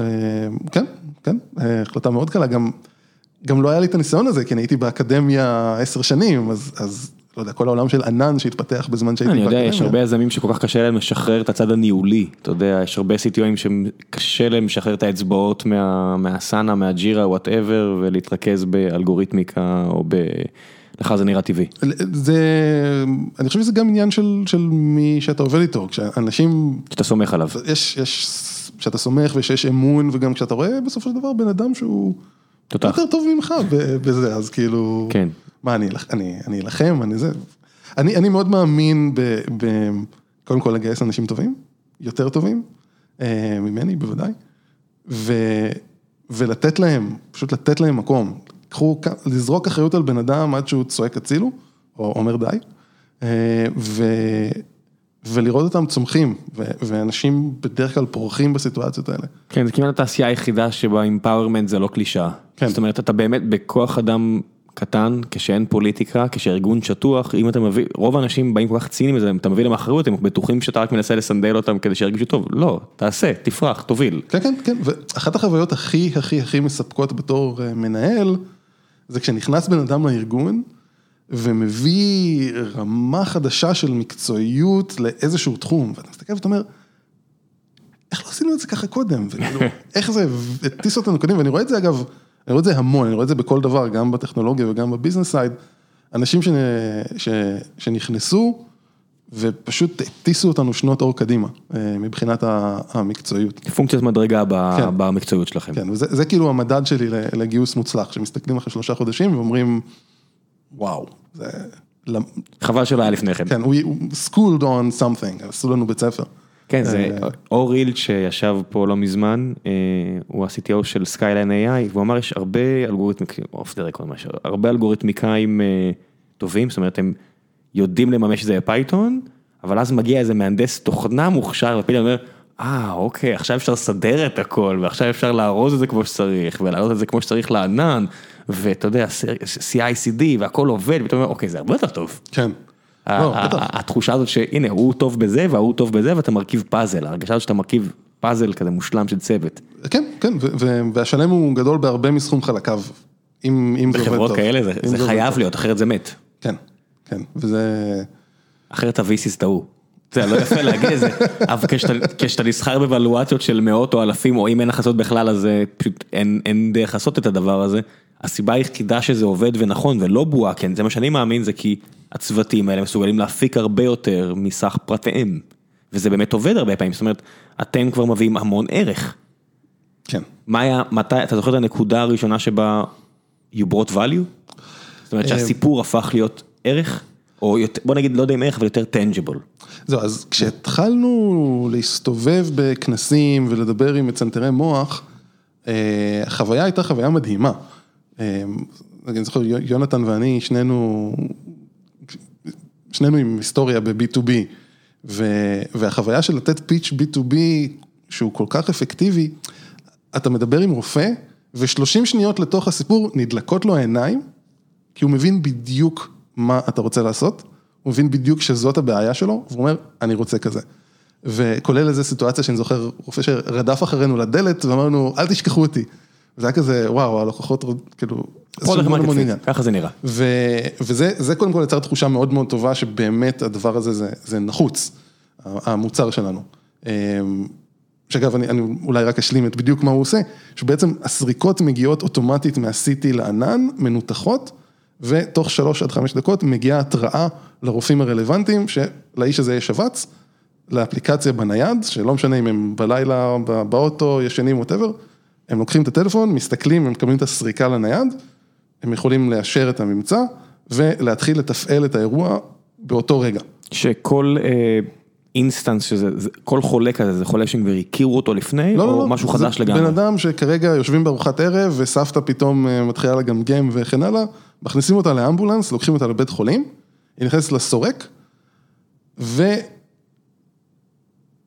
כן, כן, החלטה מאוד קלה, גם, גם לא היה לי את הניסיון הזה, כי אני הייתי באקדמיה עשר שנים, אז, אז לא יודע, כל העולם של ענן שהתפתח בזמן שהייתי אני יודע. יש הרבה יזמים שכל כך קשה להם לשחרר את הצד הניהולי, אתה יודע, יש הרבה CTOים שקשה להם לשחרר את האצבעות מה- מהסאנה, מהג'ירה, וואטאבר, ולהתרכז באלגוריתמיקה או ב... לך זה נראה טבעי. זה, אני חושב שזה גם עניין של, של מי שאתה עובד איתו, כשאנשים, שאתה סומך עליו. יש, יש, כשאתה סומך ושיש אמון, וגם כשאתה רואה בסופו של דבר בן אדם שהוא תותח. יותר טוב ממך בזה, אז כאילו, כן. מה, אני, אלח- אני, אני אלחם, אני זה, אני, אני מאוד מאמין ב, ב, קודם כל לגייס אנשים טובים, יותר טובים, אה, ממני בוודאי, ו, ולתת להם, פשוט לתת להם מקום, קחו, לזרוק אחריות על בן אדם עד שהוא צועק הצילו, או אומר די, אה, ו, ולראות אותם צומחים, ו, ואנשים בדרך כלל פורחים בסיטואציות האלה. כן, זה כמעט התעשייה היחידה שבה אימפאורמנט זה לא קלישאה. כן. זאת אומרת, אתה באמת בכוח אדם קטן, כשאין פוליטיקה, כשארגון שטוח, אם אתה מביא, רוב האנשים באים כל כך ציניים לזה, אתה מביא להם אחריות, הם בטוחים שאתה רק מנסה לסנדל אותם כדי שירגישו טוב. לא, תעשה, תפרח, תוביל. כן, כן, כן, ואחת החוויות הכי הכי הכי מספקות בתור אה, מנהל, זה כשנכנס בן אדם לארגון ומביא רמה חדשה של מקצועיות לאיזשהו תחום, ואתה מסתכל ואתה אומר, איך לא עשינו את זה ככה קודם, וכאילו, איך זה הטיס אותנו קודם, ואני רואה את זה אגב, אני רואה את זה המון, אני רואה את זה בכל דבר, גם בטכנולוגיה וגם בביזנס סייד, אנשים שנ, ש, שנכנסו ופשוט הטיסו אותנו שנות אור קדימה, אה, מבחינת המקצועיות. פונקציית מדרגה ב- כן. במקצועיות שלכם. כן, וזה זה כאילו המדד שלי לגיוס מוצלח, שמסתכלים אחרי שלושה חודשים ואומרים, וואו, זה... חבל שלא היה לפני כן. כן, we got schooled on something, עשו לנו בית ספר. כן, זה אה, אור אילד שישב פה לא מזמן, אה, הוא ה-CTO של Skyline AI, והוא אמר יש הרבה אלגוריתמיקאים, off the record משהו, הרבה אלגוריתמיקאים אה, טובים, זאת אומרת הם יודעים לממש את זה ב Python, אבל אז מגיע איזה מהנדס תוכנה מוכשר, ופתאום אומר, אה אוקיי, עכשיו אפשר לסדר את הכל, ועכשיו אפשר לארוז את זה כמו שצריך, ולהעלות את זה כמו שצריך לענן, ואתה יודע, CI/CD והכל עובד, ופתאום אומר, אוקיי, זה הרבה יותר טוב. כן. ה- לא, ה- בטח. התחושה הזאת שהנה הוא טוב בזה וההוא טוב בזה ואתה מרכיב פאזל, ההרגשה הזאת שאתה מרכיב פאזל כזה מושלם של צוות. כן, כן, והשלם הוא גדול בהרבה מסכום חלקיו, אם זה עובד טוב. בחברות כאלה זה חייב. להיות, אחרת זה מת. כן, כן, וזה... אחרת ה-VCs טעו. זה לא יפה להגיד את זה, אבל כשאתה- נסחר בוולואציות של מאות או אלפים, או אם אין הכנסות בכלל, אז אה, פשוט אין דרך לעשות את הדבר הזה. הסיבה היחידה שזה עובד ונכון ולא בועה, כן, זה מה שאני מאמין, זה כי הצוותים האלה מסוגלים להפיק הרבה יותר מסך פרטיהם. וזה באמת עובד הרבה פעמים, זאת אומרת, אתם כבר מביאים המון ערך. כן. מה היה, מתי, אתה זוכר את הנקודה הראשונה שבה you brought value? זאת אומרת שהסיפור הפך להיות ערך? או בוא נגיד, לא יודע אם איך, אבל יותר טנג'יבול. זהו, אז כשהתחלנו להסתובב בכנסים ולדבר עם מצנתרי מוח, החוויה הייתה חוויה מדהימה. אני זוכר, יונתן ואני, שנינו, שנינו עם היסטוריה ב-B2B, והחוויה של לתת פיץ' B2B שהוא כל כך אפקטיבי, אתה מדבר עם רופא, ושלושים שניות לתוך הסיפור נדלקות לו העיניים, כי הוא מבין בדיוק מה אתה רוצה לעשות, הוא מבין בדיוק שזאת הבעיה שלו, והוא אומר, אני רוצה כזה. וכולל איזה סיטואציה שאני זוכר, רופא שרדף אחרינו לדלת, ואמרנו, אל תשכחו אותי. זה היה כזה, וואו, הלקוחות, כאילו, ככה זה נראה. וזה קודם כל יצר תחושה מאוד מאוד טובה, שבאמת הדבר הזה זה נחוץ, המוצר שלנו. שאגב, אני אולי רק אשלים את בדיוק מה הוא עושה, שבעצם הסריקות מגיעות אוטומטית מה-CT לענן, מנותחות, ותוך שלוש עד חמש דקות מגיעה התראה לרופאים הרלוונטיים, שלאיש הזה יש שבץ, לאפליקציה בנייד, שלא משנה אם הם בלילה, באוטו, ישנים, ווטאבר, הם לוקחים את הטלפון, מסתכלים, הם מקבלים את הסריקה לנייד, הם יכולים לאשר את הממצא, ולהתחיל לתפעל את האירוע באותו רגע. שכל instance שזה, כל חולה כזה, זה חולה שהם כבר הכירו אותו לפני, לא, לא, או משהו חדש לגמרי? בן אדם שכרגע יושבים בארוחת ערב, וסבתא פתאום מתחילה לגמגם וכן הלאה, מכניסים אותה לאמבולנס, לוקחים אותה לבית חולים, היא נכנסת לסורק,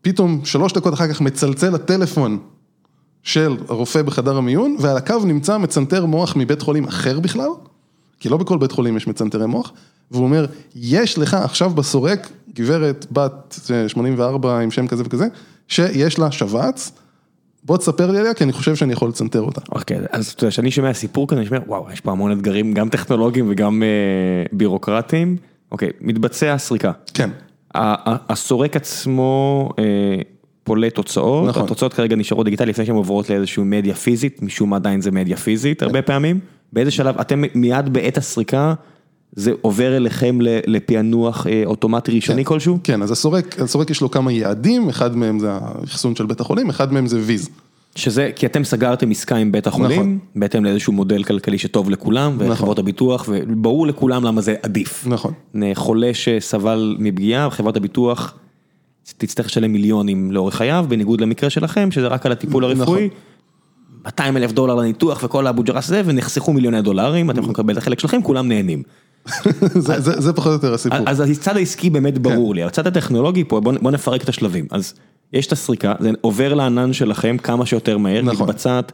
ופתאום שלוש דקות אחר כך מצלצל הטלפון של הרופא בחדר המיון, ועל הקו נמצא מצנתר מוח מבית חולים אחר בכלל, כי לא בכל בית חולים יש מצנתרי מוח, והוא אומר, יש לך עכשיו בסורק גברת בת 84 עם שם כזה וכזה, שיש לה שבץ, בוא תספר לי עליה, כי אני חושב שאני יכול לצנתר אותה. אוקיי, אז אתה יודע, כשאני שומע סיפור כזה, אני אומר, וואו, יש פה המון אתגרים, גם טכנולוגיים וגם בירוקרטיים. אוקיי, מתבצע סריקה. כן. הסורק עצמו פולט תוצאות, נכון. התוצאות כרגע נשארות דיגיטליות לפני שהן עוברות לאיזושהי מדיה פיזית, משום מה עדיין זה מדיה פיזית הרבה פעמים. באיזה שלב, אתם מיד בעת הסריקה, זה עובר אליכם לפענוח אוטומטי ראשוני כלשהו? כן, אז הסורק, הסורק יש לו כמה יעדים, אחד מהם זה האחסון של בית החולים, אחד מהם זה ויז. שזה, כי אתם סגרתם עסקה עם בית החולים, נכון. בהתאם לאיזשהו מודל כלכלי שטוב לכולם, נכון. וחברות הביטוח, וברור לכולם למה זה עדיף. נכון. חולה שסבל מפגיעה, חברת הביטוח תצטרך לשלם מיליונים לאורך חייו, בניגוד למקרה שלכם, שזה רק על הטיפול הרפואי. נכון. 200 אלף דולר לניתוח וכל האבו-ג'רס הזה, ונחסכו מיליוני דולרים, אתם יכולים לקבל את החלק שלכם, כולם נהנים. זה פחות או יותר הסיפור. אז הצד העסקי באמת ברור לי, הצד הטכנולוגי פה, בוא נפרק את השלבים. אז יש את הסריקה, זה עובר לענן שלכם כמה שיותר מהר, מתבצעת,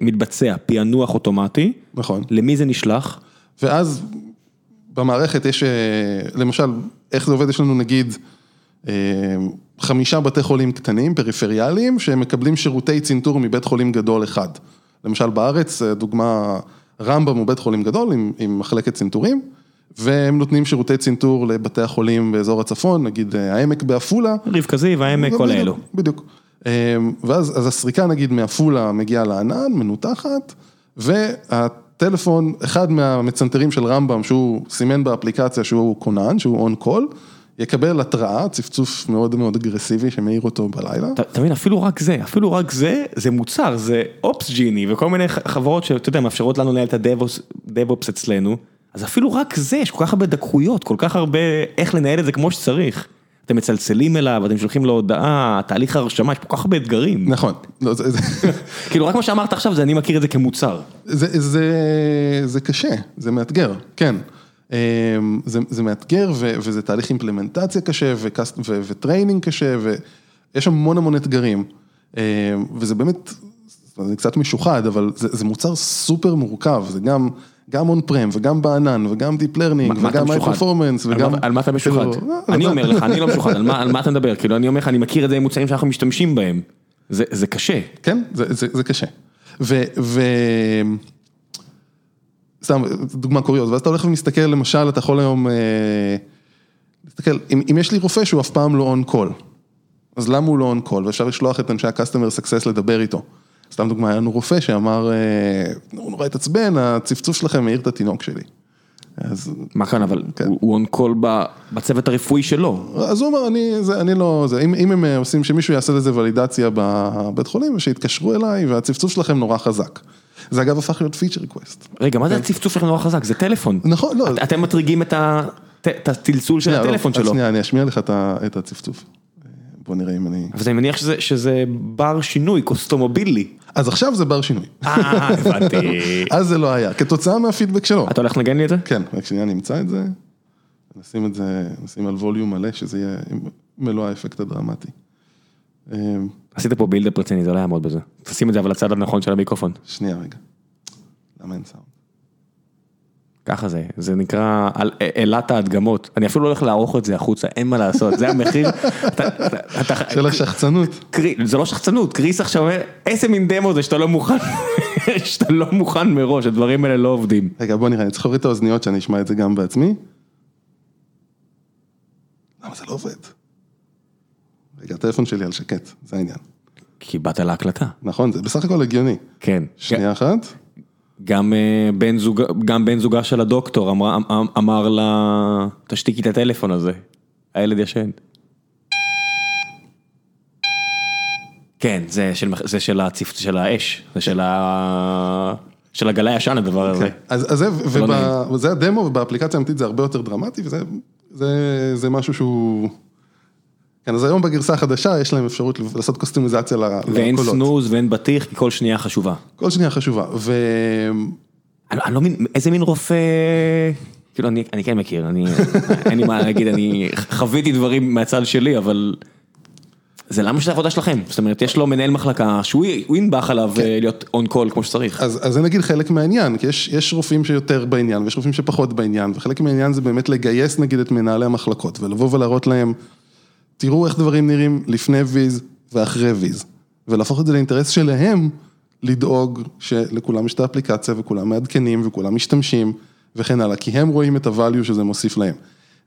מתבצע פענוח אוטומטי. נכון. למי זה נשלח? ואז במערכת יש, למשל, איך זה עובד, יש לנו נגיד חמישה בתי חולים קטנים, פריפריאליים, שהם מקבלים שירותי צנתור מבית חולים גדול אחד. למשל בארץ, דוגמה, רמב"ם הוא בית חולים גדול עם, עם מחלקת צנתורים, והם נותנים שירותי צנתור לבתי החולים באזור הצפון, נגיד העמק בעפולה. רבקה זיו, העמק, כל אלו. בדיוק. ואז אז הסריקה נגיד מעפולה מגיעה לענן, מנותחת, והטלפון, אחד מהמצנתרים של רמב"ם, שהוא סימן באפליקציה שהוא כונן, שהוא און קול, יקבל התראה, צפצוף מאוד מאוד אגרסיבי שמאיר אותו בלילה. אתה מבין, אפילו רק זה, אפילו רק זה, זה מוצר, זה אופס ג'יני וכל מיני חברות שאתה יודע, מאפשרות לנו לנהל את הדאב-אופס אצלנו, אז אפילו רק זה, יש כל כך הרבה דקויות, כל כך הרבה איך לנהל את זה כמו שצריך. אתם מצלצלים אליו, אתם שולחים לו הודעה, תהליך הרשמה, יש פה כל כך הרבה אתגרים. נכון. כאילו רק מה שאמרת עכשיו, זה אני מכיר את זה כמוצר. זה קשה, זה מאתגר, כן. זה מאתגר וזה תהליך implementation קשה ו training קשה ויש המון המון אתגרים וזה באמת, זה קצת משוחד, אבל זה מוצר סופר מורכב, זה גם גם on prem וגם בענן וגם deep learning וגם high performance וגם... על מה אתה משוחד? אני אומר לך, אני לא משוחד, על מה אתה מדבר? כאילו אני אומר לך, אני מכיר את זה עם מוצרים שאנחנו משתמשים בהם, זה קשה. כן, זה קשה. סתם, דוגמה קוריוז, ואז אתה הולך ומסתכל, למשל, אתה יכול היום, תסתכל, אם יש לי רופא שהוא אף פעם לא on call, אז למה הוא לא on call, ואפשר לשלוח את אנשי ה-customer success לדבר איתו. סתם דוגמה, היה לנו רופא שאמר, הוא נורא התעצבן, הצפצוף שלכם מעיר את התינוק שלי. אז... מה כאן, אבל הוא on call בצוות הרפואי שלו. אז הוא אמר, אני לא, אם הם עושים שמישהו יעשה לזה ולידציה בבית חולים, שיתקשרו אליי, והצפצוף שלכם נורא חזק. זה אגב הפך להיות feature request. רגע, מה זה הצפצוף שלכם נורא חזק? זה טלפון. נכון, לא. אתם מטרגרים את הצלצול של הטלפון אז שלו. שנייה, אני אשמיע לך את הצפצוף. בוא נראה אם אני... אז אני מניח שזה- שזה בר שינוי, customizable. אז עכשיו זה בר שינוי. אה, הבנתי. אז זה לא היה, כתוצאה מהפידבק שלו. אתה הולך לנגן לי את זה? כן, רק שנייה נמצא את זה, נשים את זה, נשים על volume מלא, שזה יהיה מלוא האפקט הדרמטי. אה, עשית פה בילדאפ רציני, זה לא יעמוד בזה. תשים את זה אבל לצד הנכון של המיקרופון. שנייה רגע. למה אין סאונד? ככה זה, זה נקרא על- אלת ההדגמות. אני אפילו לא הולך לערוך את זה החוצה, אין מה לעשות, זה המחיר. של השחצנות. קרי- זה לא שחצנות, קריס עכשיו אומר, איזה מין דמו זה שאתה לא מוכן, שאתה לא מוכן מראש, הדברים האלה לא עובדים. רגע, בוא נראה, אני צריך להוריד את האוזניות שאני אשמע את זה גם בעצמי. למה זה לא עובד? רגע, הטלפון שלי על שקט, זה העניין. כי באת להקלטה. נכון, זה בסך הכל הגיוני. כן. שנייה אחת. גם אה, בן זוג, גם בן זוגה של הדוקטור אמר, אמ- אמר לה, תשתיקי את הטלפון הזה, הילד ישן. כן, זה של, זה של הצפ... של האש, זה של ה... של הגלה ישן הדבר הזה. אז, אז זה, לא וב- וזה הדמו, ובאפליקציה האמיתית זה הרבה יותר דרמטי, וזה זה, זה משהו שהוא... כן, אז היום בגרסה החדשה יש להם אפשרות לעשות קוסטומיזציה ל- ואין לקולות. סנוז ואין בטיח, כי כל שנייה חשובה. כל שנייה חשובה, ו... אני, אני לא מבין, איזה מין רופא... כאילו, אני, אני כן מכיר, אני, אין לי מה להגיד, אני חוויתי דברים מהצד שלי, אבל... זה למה שזה העבודה שלכם? זאת אומרת, יש לו מנהל מחלקה שהוא הוא ינבח עליו אה, להיות און קול כמו שצריך. אז, אז זה נגיד חלק מהעניין, כי יש, יש רופאים שיותר בעניין ויש רופאים שפחות בעניין, וחלק מהעניין זה באמת לגייס נגיד את מנהלי המחלקות ולבוא ולהראות להם, תראו איך דברים נראים לפני ויז ואחרי ויז, ולהפוך את זה לאינטרס שלהם לדאוג שלכולם יש את האפליקציה וכולם מעדכנים וכולם משתמשים וכן הלאה, כי הם רואים את ה value שזה מוסיף להם.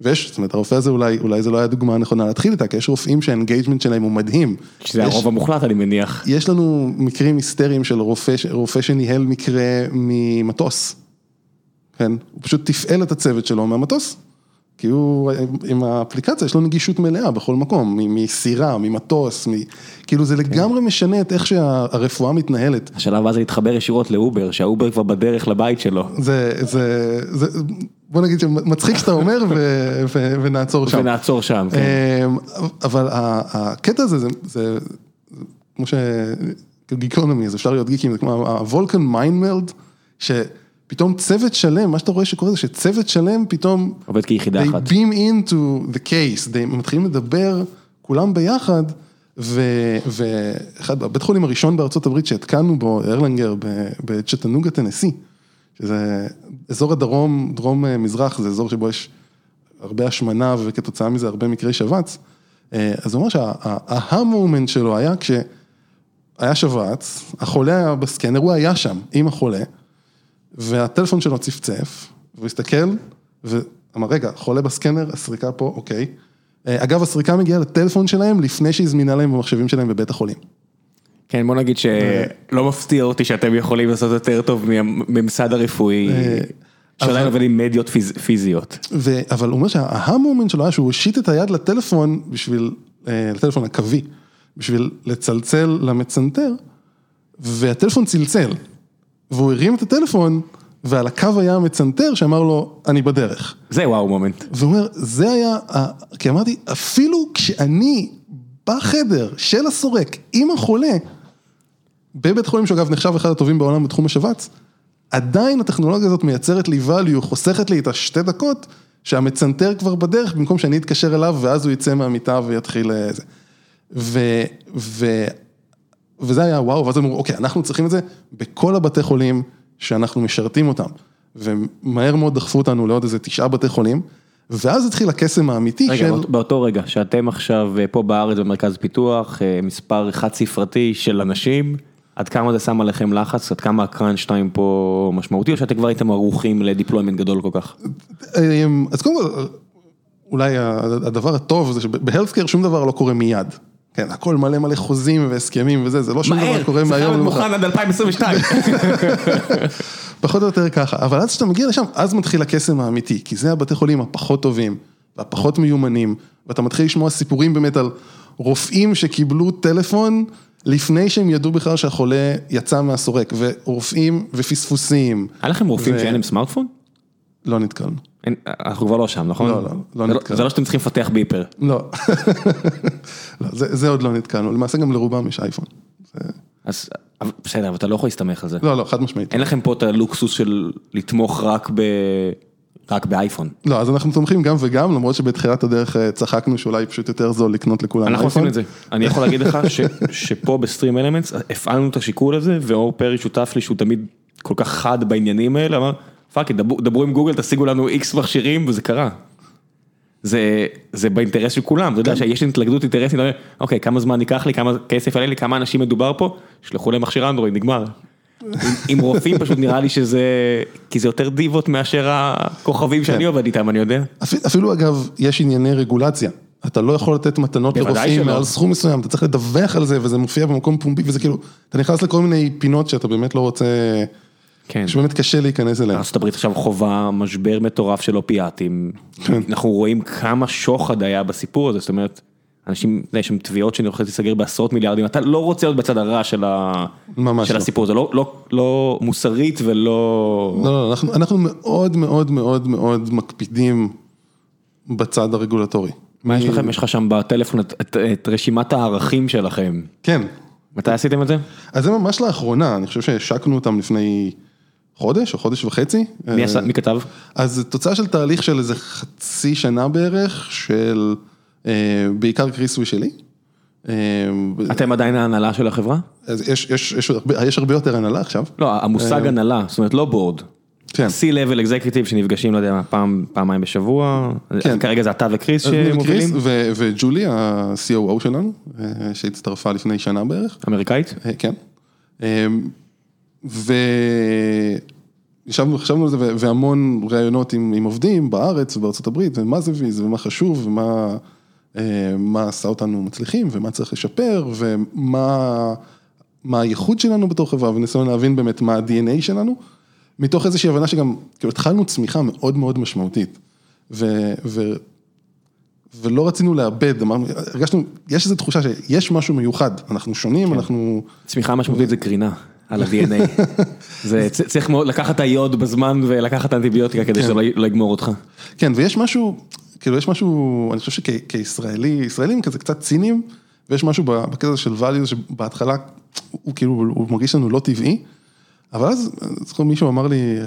ויש, זאת אומרת, הרופא הזה אולי, אולי זה לא היה דוגמה נכונה להתחיל איתה, כי יש רופאים שה engagement שלהם הוא מדהים. שזה יש- הרוב המוחלט, אני מניח. יש לנו מקרים היסטריים של רופא, רופא שניהל מקרה ממטוס. כן, הוא פשוט תפעל את הצוות שלו מהמטוס. כי הוא, עם האפליקציה יש לו נגישות מלאה בכל מקום, מסירה, ממטוס, מ... כאילו זה לגמרי משנה את איך שהרפואה מתנהלת. השלב הבא זה להתחבר ישירות ל-Uber, שה-Uber כבר בדרך לבית שלו. זה, זה, זה, בוא נגיד שמצחיק שאתה אומר ו, ו, ונעצור שם. ונעצור שם, כן. אמ, אבל הקטע הזה, זה, זה, כמו ש... גיקונומי, אז אפשר להיות גיקים, זה כמו ה Vulcan mind meld, שפתאום צוות שלם, מה שאתה רואה שקורה זה שצוות שלם פתאום, עובד כיחידה they אחת. beam into the case, they מתחילים לדבר כולם ביחד, ואחד, הבית חולים הראשון בארצות הברית שהתקנו בו, ארלנגר, בצ'טנוגה טנסי, שזה אזור הדרום, דרום אה, מזרח, זה אזור שבו יש הרבה השמנה וכתוצאה מזה הרבה מקרי שבץ, אה, אז הוא אומר שההמומנט שלו היה כשהיה שבץ, החולה היה בסקנר, הוא היה שם עם החולה, והטלפון שלו צפצף, והוא הסתכל, ואמר, רגע, חולה בסקנר, הסריקה פה, אוקיי. אה, אגב, הסריקה מגיעה לטלפון שלהם לפני שהיא זמינה להם במחשבים שלהם בבית החולים. כן, בוא נגיד שלא מפתיע אותי שאתם יכולים לעשות יותר טוב מהממסד הרפואי, שעדיין אבל- עובד עם מדיות פיז- פיזיות. ו... אבל הוא אומר שההמומנט שלו היה שהוא הושיט את היד לטלפון בשביל, אה, לטלפון הקווי, בשביל לצלצל למצנתר, והטלפון צלצל, והוא הרים את הטלפון, ועל הקו היה המצנתר שאמר לו, אני בדרך. זה וואו מומנט. והוא אומר, זה היה, כי אמרתי, אפילו כשאני בחדר של הסורק עם החולה, בבית חולים שאגב נחשב אחד הטובים בעולם בתחום השבץ, עדיין הטכנולוגיה הזאת מייצרת לי value, חוסכת לי את השתי דקות, שהמצנתר כבר בדרך, במקום שאני אתקשר אליו ואז הוא יצא מהמיטה ויתחיל אה, זה. ו, ו, וזה היה וואו, ואז אמרו, אוקיי, אנחנו צריכים את זה בכל הבתי חולים שאנחנו משרתים אותם. ומהר מאוד דחפו אותנו לעוד איזה תשעה בתי חולים, ואז התחיל הקסם האמיתי רגע, של... באות- באותו רגע שאתם עכשיו אה, פה בארץ במרכז פיתוח, אה, מספר חד ספרתי של אנשים, עד כמה זה שם עליכם לחץ, עד כמה הקראנץ' טיים פה משמעותי, או שאתם כבר הייתם ערוכים לדיפלוימנט גדול כל כך? אמ, אז קודם כל, אולי הדבר הטוב זה שבהלסקר שום דבר לא קורה מיד. כן, הכל מלא מלא חוזים והסכמים וזה, זה לא שום דבר קורה זה מהיום חייב להיות למחר. מוכן עד 2022. פחות או יותר ככה, אבל אז כשאתה מגיע לשם, אז מתחיל הקסם האמיתי, כי זה הבתי חולים הפחות טובים, והפחות מיומנים, ואתה מתחיל לשמוע סיפורים באמת על רופאים שקיבלו טלפון לפני שהם ידעו בכלל שהחולה יצא מהסורק, ורופאים ופספוסים. היה לכם רופאים ו- שאין להם סמארטפון? לא נתקלנו. אין- אנחנו כבר לא שם, נכון? לא, לא, לא זה נתקלנו. זה לא שאתם צריכים לפתח ביפר. לא, לא זה, זה עוד לא נתקלנו, למעשה גם לרובם יש אייפון. זה... אז בסדר, אבל אתה לא יכול להסתמך על זה. לא, לא, חד משמעית. אין לכם פה את הלוקסוס של לתמוך רק ב... רק באייפון. לא, אז אנחנו תומכים גם וגם, למרות שבתחילת הדרך אה, צחקנו שאולי פשוט יותר זול לקנות לכולם אנחנו אייפון. עושים את זה. אני יכול להגיד לך ש- שפה בסטרים אלמנטס הפעלנו את השיקול הזה, ואור פרי שותף לי שהוא תמיד כל כך חד בעניינים האלה, אמר פאק, דברו דברו עם גוגל, תשיגו לנו איקס מכשירים, וזה קרה. זה, זה באינטרס של כולם, אתה יודע שיש לי התלכדות אינטרסים, אוקיי, כמה זמן ייקח לי, כמה כסף יעלה לי, כמה אנשים מדובר פה, שלחו להם מכשיר אנדרואיד, נגמר. עם, עם רופאים פשוט נראה לי שזה, כי זה יותר דיבות מאשר הכוכבים שאני עובד איתם, אני יודע. אפ- אפילו אגב, יש ענייני רגולציה. אתה לא יכול לתת מתנות לרופאים. מעל סכום מסוים, אתה צריך לדווח על זה, וזה מופיע במקום פומבי, וזה כאילו, אתה נכנס לכל מיני פינות שאתה באמת לא רוצה, כן. שבאמת קשה להיכנס אליהן. ארצות הברית עכשיו חווה משבר מטורף של אופיאטים, כן. אנחנו רואים כמה שוחד היה בסיפור הזה, זאת אומרת, אנשים, יש שם תביעות שאני הולכת להיסגר בעשרות מיליארדים, אתה לא רוצה להיות בצד הרע של, ה... של לא. הסיפור, זה לא, לא, לא מוסרית ולא... לא, לא, אנחנו, אנחנו מאוד מאוד מאוד מאוד מקפידים בצד הרגולטורי. מה יש לכם? יש לך שם בטלפון את, את, את רשימת הערכים שלכם. כן, מתי עשיתם את זה? אז זה ממש לאחרונה, אני חושב שהשקנו אותם לפני חודש או חודש וחצי. מי, עשה, מי כתב? אז תוצאה של תהליך של איזה חצי שנה בערך, של אה, בעיקר קריס ושלי. אה, אתם עדיין ההנהלה של החברה? אז יש, יש, יש, יש הרבה יותר הנהלה עכשיו. לא, המושג הנהלה, זאת אומרת לא בורד. אה. כן. C-Level Executive שנפגשים, לא יודע פעם, פעמיים בשבוע, כן. כרגע זה אתה וקריס שמובילים? ו- וג'ולי, ה-COO שלנו, אה, שהצטרפה לפני שנה בערך. אמריקאית? אה, כן. וישבנו, חשבנו על זה, ו- והמון ראיונות עם, עם עובדים בארץ ובארצות הברית, ומה זה ויז, ומה חשוב, ומה אה, מה עשה אותנו מצליחים, ומה צריך לשפר, ומה מה הייחוד שלנו בתור חברה, וניסיון להבין באמת מה ה-DNA שלנו, מתוך איזושהי הבנה שגם, כאילו התחלנו צמיחה מאוד מאוד משמעותית. ו, ו, ולא רצינו לאבד, אמרנו, הרגשנו, יש איזו תחושה שיש משהו מיוחד, אנחנו שונים, אנחנו... צמיחה משמעותית זה קרינה על ה-DNA. זה צריך מאוד לקחת את היוד בזמן ולקחת אנטיביוטיקה כדי שזה לא לא יגמור אותך. כן, ויש משהו, כאילו יש משהו, אני חושב שכישראלי, ישראלים כזה קצת ציניים, ויש משהו בקטע הזה של values שבהתחלה הוא, כאילו, הוא מרגיש לנו לא טבעי, אבל אז, זוכר מישהו אמר לי,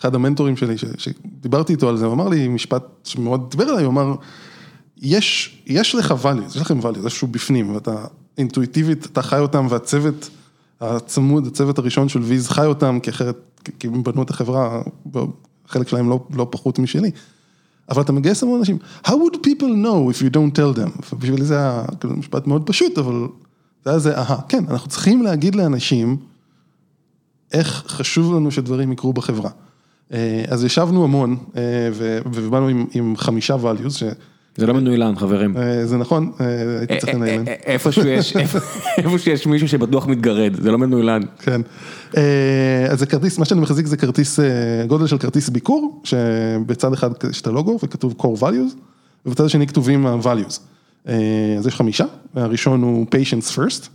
אחד המנטורים שלי, שדיברתי איתו על זה, הוא אמר לי משפט שמאוד דיבר אליי, הוא אמר, יש, יש לך values, יש לכם values, משהו בפנים, ואתה אינטואיטיבית, אתה חי אותם, והצוות הצמוד, הצוות הראשון של ויז חי אותם, כי אחרת, כי הם בנו את החברה, חלק שלהם לא, לא פחות משלי. אבל אתה מגייס המון אנשים, how would people know if you don't tell them? ובשבילי זה היה כאילו, משפט מאוד פשוט, אבל זה היה זה, אהה, כן, אנחנו צריכים להגיד לאנשים איך חשוב לנו שדברים יקרו בחברה. אה, אז ישבנו המון, אה, ובאנו עם, עם חמישה values, זה לא מנוילן חברים. נכון, אה, הייתי צריך לנהל. א- א- איפשהו יש- איפה- שיש מישהו שבטוח מתגרד, זה לא מנוילן. כן. אה, אז זה כרטיס, מה שאני מחזיק זה כרטיס, אה, גודל של כרטיס ביקור, שבצד אחד יש את הלוגו וכתוב core values, ובצד השני כתובים ה-values. אה, אז יש חמישה, הראשון הוא patience first,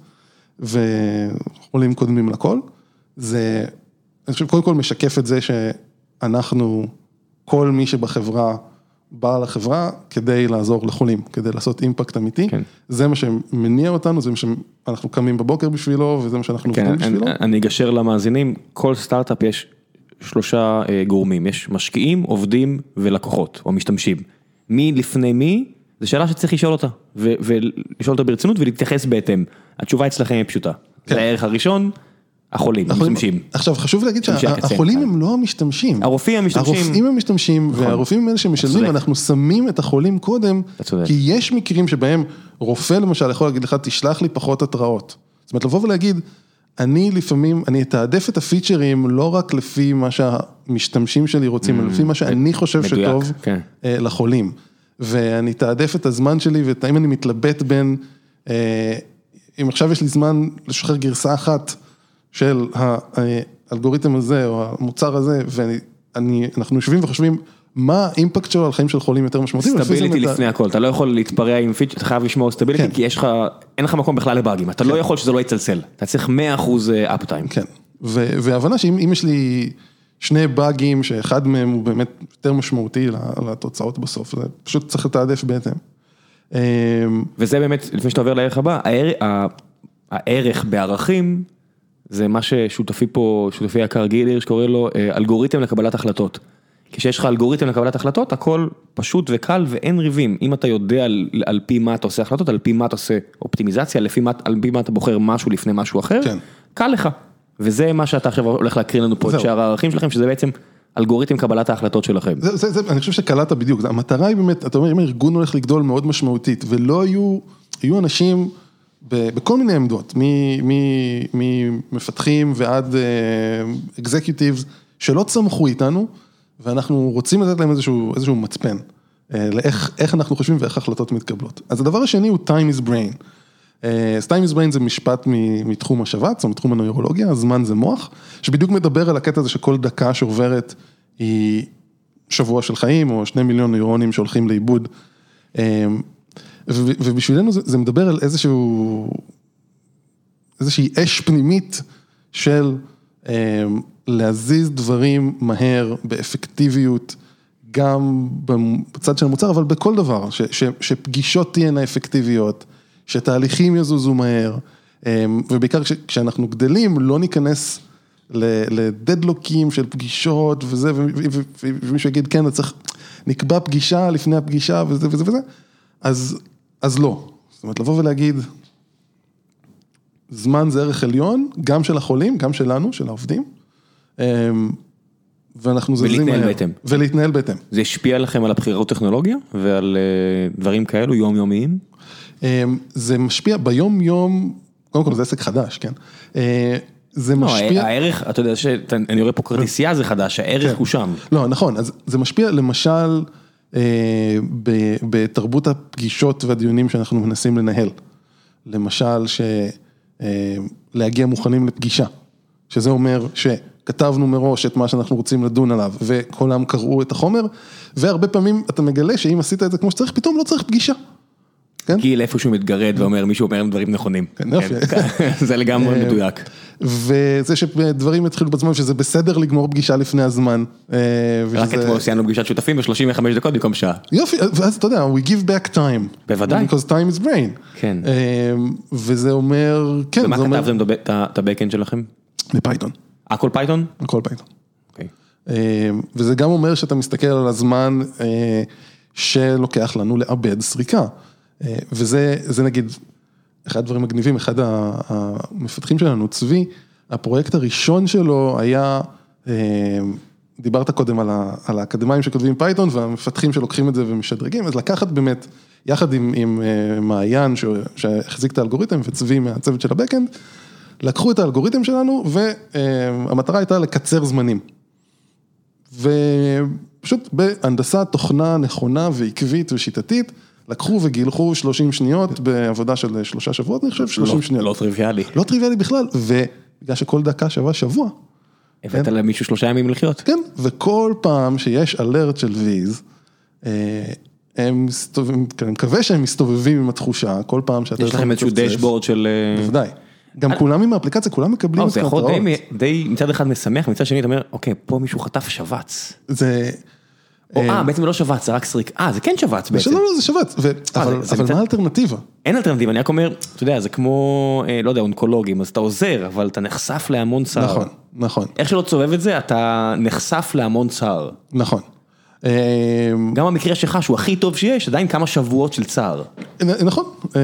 ועולים קודמים לכל. זה, אני חושב, קודם כל משקף את זה שאנחנו, כל מי שבחברה, בא לחברה כדי לעזור לחולים, כדי לעשות אימפקט אמיתי. כן. זה מה שמניע אותנו, זה מה שאנחנו קמים בבוקר בשבילו, וזה מה שאנחנו כן, עובדים אני- בשבילו. אני אגשר למאזינים, כל סטארט-אפ יש שלושה אה, גורמים, יש משקיעים, עובדים ולקוחות, או משתמשים. מי לפני מי, זו שאלה שצריך לשאול אותה, ולשאול אותה ברצינות ולהתייחס בהתאם. התשובה אצלכם היא פשוטה. כן. זה הערך הראשון, החולים, המשתמשים. עכשיו חשוב להגיד שהחולים כן. הם לא המשתמשים. הרופאים הם המשתמשים. נכון. הרופאים הם המשתמשים, והרופאים הם אלה שמשלמים. אנחנו שמים את החולים קודם. כי יש מקרים שבהם רופא למשל יכול להגיד לך, תשלח לי פחות התראות. זאת אומרת, לבוא ולהגיד, אני לפעמים, אני אתעדף את הפיצ'רים לא רק לפי מה שהמשתמשים שלי רוצים, אלא לפי מה שאני חושב Mm, שטוב כן. אה, לחולים. ואני אתעדף את הזמן שלי, ואם אני מתלבט בין, אה, אם עכשיו יש לי זמן לשחרר גרסה אחת של האלגוריתם הזה או המוצר הזה, ואנחנו יושבים וחושבים מה ה impact שלו על חיים של חולים יותר משמעותיים. stability לפני הכל, אתה לא יכול להתפרע עם פיצ'ר, אתה חייב לשמור stability, כן. כי יש לך, אין לך מקום בכלל לבאגים, אתה לא יכול שזה לא יצלצל, אתה צריך 100% uptime. כן, ו- והבנה שאם אם יש לי שני באגים שאחד מהם הוא באמת יותר משמעותי לתוצאות בסוף, זה פשוט צריך לתעדף בהתאם. אמ, וזה באמת, לפני שאתה עובר לערך הבא, הערך בערכים זה מה ששותפי פה, שותפי יקר גילר, שקורא לו אה, אלגוריתם לקבלת החלטות. כשיש לך אלגוריתם לקבלת החלטות, הכל פשוט וקל ואין ריבים. אם אתה יודע על, על פי מה אתה עושה החלטות, על פי מה אתה עושה אופטימיזציה, לפי מה, על פי מה אתה בוחר משהו לפני משהו אחר, כן. קל לך. וזה מה שאתה עכשיו הולך להקריא לנו פה את. שאר הערכים שלכם, שזה בעצם אלגוריתם קבלת ההחלטות שלכם. זה, זה, זה, אני חושב שקלעת בדיוק, המטרה היא באמת, אתה אומר, אם הארגון הולך לגדול מאוד משמעותית, ולא היו, היו אנשים בכל מיני עמדות, ממפתחים ועד אקזקיוטיבס, שלא צמחו איתנו, ואנחנו רוצים לתת להם איזשהו, איזשהו מצפן, אה, לאיך איך אנחנו חושבים ואיך החלטות מתקבלות. אז הדבר השני הוא time is brain. אה, אז time is brain זה משפט מתחום השבץ, או מתחום הנוירולוגיה, הזמן זה מוח, שבדיוק מדבר על הקטע הזה שכל דקה שעוברת היא שבוע של חיים, או שני מיליון נוירונים שהולכים לאיבוד. ובשבילנו זה, זה מדבר על איזשהו, איזושהי אש פנימית של אה, להזיז דברים מהר, באפקטיביות, גם בצד של המוצר, אבל בכל דבר, ש, ש, שפגישות תהיינה אפקטיביות, שתהליכים יזוזו מהר, אה, ובעיקר כש, כשאנחנו גדלים, לא ניכנס לדדלוקים של פגישות וזה, ומישהו יגיד, כן, אתה צריך, נקבע פגישה לפני הפגישה וזה וזה וזה, אז, אז לא. זאת אומרת, לבוא ולהגיד, זמן זה ערך עליון, גם של החולים, גם שלנו, של העובדים, אמ, ואנחנו זזים מהר. ולהתנהל בהתאם. ולהתנהל בהתאם. זה השפיע לכם על הבחירות טכנולוגיה ועל אה, דברים כאלו יומיומיים? אמ, זה משפיע ביום יום, קודם כל זה עסק חדש, כן? אה, זה לא, משפיע... הערך, אתה יודע שאני רואה פה כרטיסייה זה חדש, הערך הוא שם. לא, נכון, אז זה משפיע למשל בתרבות הפגישות והדיונים שאנחנו מנסים לנהל. למשל, אה, להגיע מוכנים לפגישה, שזה אומר שכתבנו מראש את מה שאנחנו רוצים לדון עליו, וכולם קראו את החומר, והרבה פעמים אתה מגלה שאם עשית את זה כמו שצריך, פתאום לא צריך פגישה. כן? גיל איפשהו מתגרד ואומר מישהו אומר דברים נכונים. כן. כן, זה לגמרי אה, מדויק. וזה שדברים יתחילו בעצמם, שזה בסדר לגמור פגישה לפני הזמן. אה, רק אתמול סיימנו פגישת שותפים ב-35 דקות במקום שעה. יופי, ואז אתה יודע, we give back time. בוודאי. Because time is brain. כן. אה, וזה אומר, כן, ומה זה אומר, כתבתם את ה- את ה-Backend שלכם? בפייתון, הכל פייתון? הכל פייתון. אוקיי. וזה גם אומר שאתה מסתכל על הזמן שלוקח לנו לעבד סריקה. אה, וזה זה נגיד, אחד הדברים מגניבים, אחד המפתחים שלנו, צבי, הפרויקט הראשון שלו היה, אה, דיברת קודם על על האקדמאים שכותבים פייתון והמפתחים שלוקחים את זה ומשדרגים, אז לקחת באמת, יחד עם עם, אה, מעיין שהחזיק את האלגוריתם וצבי מהצוות של הבקאנד, לקחו את האלגוריתם שלנו והמטרה הייתה לקצר זמנים. ופשוט בהנדסת תוכנה נכונה ועקבית ושיטתית, לקחו וגילחו 30 שניות בעבודה של שלושה שבועות, אני חושב 30 לא- שניות. לא טריוויאלי. לא טריוויאלי בכלל, ובגלל שכל דקה שווה שבוע, הבאת למישהו שלושה ימים לחיות. כן, וכל פעם שיש אלרט של ויז, אה, הם מסתובבים, כן, אני מקווה שהם מסתובבים עם התחושה, כל פעם שאתה... יש לכם איזשהו. דשבורד של... אה, בוודאי. גם כולם עם האפליקציה, כולם מקבלים לא, זה יכול די מצד אחד משמח, מצד שני אתה אומר, אוקיי, פה מישהו חטף שבץ. זה... או אה, בעצם זה לא שבץ, זה רק סריק. אה, זה כן שבץ בעצם. לא, לא, זה שבץ, אה, אבל מה האלטרנטיבה? אין אלטרנטיבה, אני רק אומר, אתה יודע, זה כמו, אה, לא יודע, אונקולוגים, אז אתה עוזר, אבל אתה נחשף להמון צער. נכון, נכון, איך שלא תסובב את זה, אתה נחשף להמון צער. נכון. אה, גם במקרה שלך, שהוא הכי טוב שיש, עדיין כמה שבועות של צער. נכון, אה,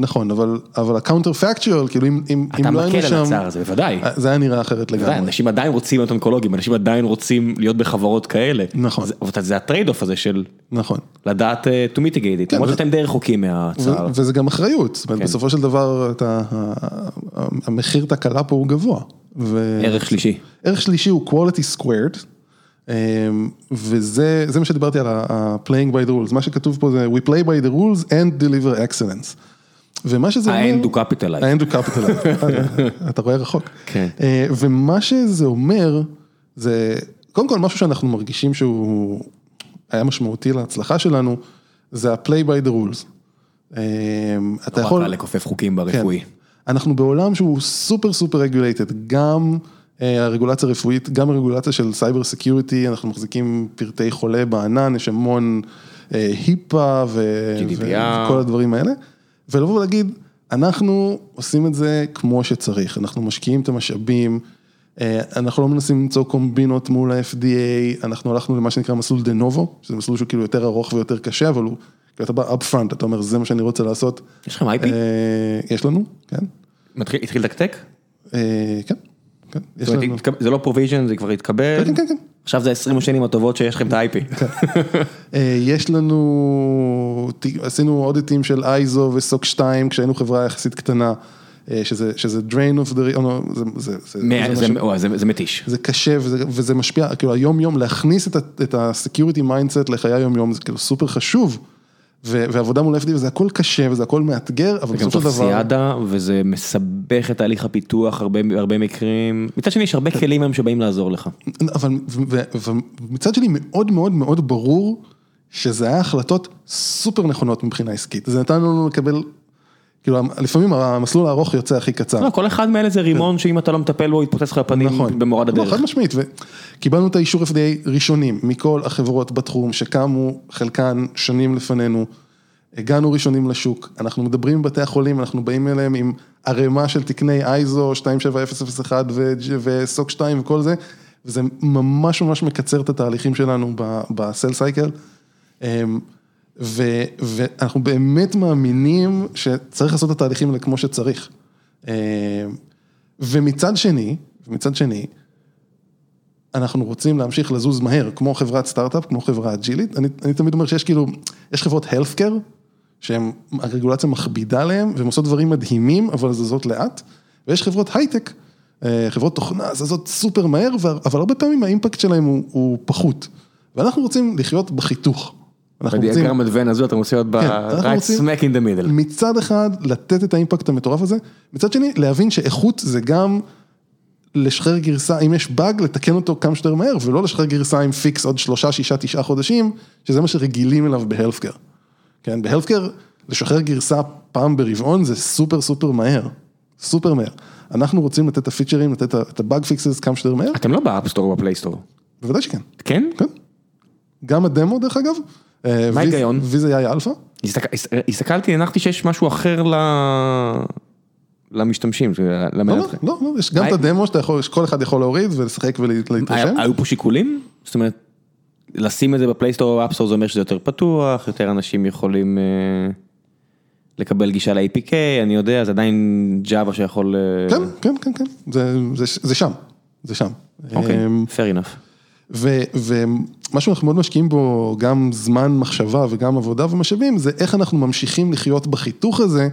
נכון, אבל אבל ה counterfactual, כאילו אם אם- אתה לא היינו מקל על שם, הצער הזה, בוודאי. אה, זה היה נראה אחרת בוודאי, לגמרי. אנשים עדיין רוצים להיות אונקולוגים, אנשים עדיין רוצים להיות בחברות כאלה. נכון. זה- אבל זה ה trade off הזה של נכון. לדעת אה, to mitigate it, למרות ו- שאתם די רחוקים מהצער. וזה גם אחריות, זאת אומרת, כן. בסופו של דבר אתה- המחיר תקלה פה הוא גבוה. ו- ערך שלישי. ערך שלישי הוא quality squared, אמ, וזה זה מה שדיברתי על ה-playing by the rules, מה שכתוב פה זה we play by the rules and deliver excellence. ומה שזה אומר, ה-end הוא capitalized, אתה רואה רחוק. כן. אה, ומה שזה אומר, זה קודם כל משהו שאנחנו מרגישים שהוא היה משמעותי להצלחה שלנו, זה ה-play by the rules. אמ, אתה נורא יכול... קל לכופף חוקים כן. ברפואי. אנחנו בעולם שהוא super super regulated, גם אה, הרגולציה הרפואית, גם הרגולציה של cyber security, אנחנו מחזיקים פרטי חולה בענן, יש המון אה, HIPAA ו- GDPR. וכל הדברים האלה, ולבוא ולהגיד, אנחנו עושים את זה כמו שצריך, אנחנו משקיעים את המשאבים, אה, אנחנו לא מנסים למצוא קומבינות מול ה-FDA, אנחנו הלכנו למה שנקרא מסלול De Novo, שזה מסלול שהוא כאילו יותר ארוך ויותר קשה, אבל הוא, כאילו אתה בא up front, אתה אומר, זה מה שאני רוצה לעשות. יש לכם IP? אה, יש לנו, כן. מתחיל- התחיל לתקתק? אה, כן, כן, יש לנו. זה לא provisional, זה כבר התקבל? כן, כן, כן. עכשיו זה 20 השנים הטובות שיש לכם את ה-IP. אה, יש לנו, עשינו audit־ים של ISO ו SOC 2 כשהיינו חברה יחסית קטנה, אה, שזה, שזה drain of the, no, זה, זה, זה, מאה- זה, זה- משהו- וואי, זה זה מתיש. זה קשה וזה, וזה משפיע, כאילו היום יום להכניס את את ה-security mindset לחיי היום יום זה כאילו סופר חשוב, ועבודה מול FD וזה הכל קשה וזה הכל מאתגר, אבל גם בסופו של דבר, טופסיאדה, וזה מסבך את תהליך הפיתוח הרבה מקרים. מצד שני יש הרבה כלים היום שבאים לעזור לך. אבל ומצד שני מאוד מאוד מאוד ברור שזה היה החלטות סופר נכונות מבחינה עסקית, זה נתן לנו לקבל, כאילו לפעמים המסלול הארוך יוצא הכי קצר. לא, כל אחד מאלה זה רימון שאם אתה לא מטפל בו יתפוצץ לך בפנים נכון. במורד לא, הדרך. חד משמעית, וקיבלנו את האישור FDA ראשונים מכל החברות בתחום שקמו חלקן שנים לפנינו, הגענו ראשונים לשוק, אנחנו מדברים עם בתי החולים, אנחנו באים אליהם עם ערימה של תקני אייזו 27001 ו- וסוק 2 וכל זה, וזה ממש ממש מקצר את התהליכים שלנו בסל סייקל. ו- ואנחנו באמת מאמינים שצריך לעשות את התהליכים האלה כמו שצריך. אמ, ומצד שני, ומצד שני, אנחנו רוצים להמשיך לזוז מהר, כמו חברת סטארט-אפ, כמו חברה אג'ילית. אני, אני תמיד אומר שיש כאילו, יש חברות healthcare, שהן, הרגולציה מכבידה עליהן, והן עושות דברים מדהימים, אבל זזות לאט, ויש חברות הייטק, אה, חברות תוכנה זזות סופר מהר, אבל הרבה פעמים האימפקט שלהם הוא, הוא פחות. ואנחנו רוצים לחיות בחיתוך. אנחנו רוצים הזו אתה רוצה להיות ב- כן, אנחנו right רוצים- smack in the middle. מצד אחד לתת את ה impact המטורף הזה, מצד שני להבין שאיכות זה גם לשחרר גרסה, אם יש באג, לתקן אותו כמה שיותר מהר, ולא לשחרר גרסה עם fix עוד שלושה, שישה, תשעה חודשים, שזה מה שרגילים אליו ב healthcare. כן, ב healthcare לשחרר גרסה פעם ברבעון זה super super מהר, סופר מהר. אנחנו רוצים לתת את הפיצ'רים, לתת את ה bug fixes כמה שיותר מהר, אתם לא ב-App Store או ב-Play Store. בוודאי שכן, כן? כן. גם הדמו דרך אגב. אה, מה ההיגיון? Viz.ai אלפא. הסתכל- הסתכלתי, הנחתי שיש משהו אחר ל- למשתמשים, לא, לא, למנתחים. לא, לא, יש גם את הדמו שאתה יכול, שכל אחד יכול להוריד ולשחק ולהתרשם. היו פה שיקולים? זאת אומרת, לשים את זה ב Play Store או App Store זה אומר שזה יותר פתוח, יותר אנשים יכולים אה, לקבל גישה ל-APK, אני יודע, זה עדיין ג'אווה שיכול... אה, כן, כן, כן, כן, זה, זה, זה שם, זה שם. אוקיי, אמ, fair enough. ומה שאנחנו מאוד משקיעים בו, גם זמן מחשבה וגם עבודה ומשאבים, זה איך אנחנו ממשיכים לחיות בחיתוך הזה,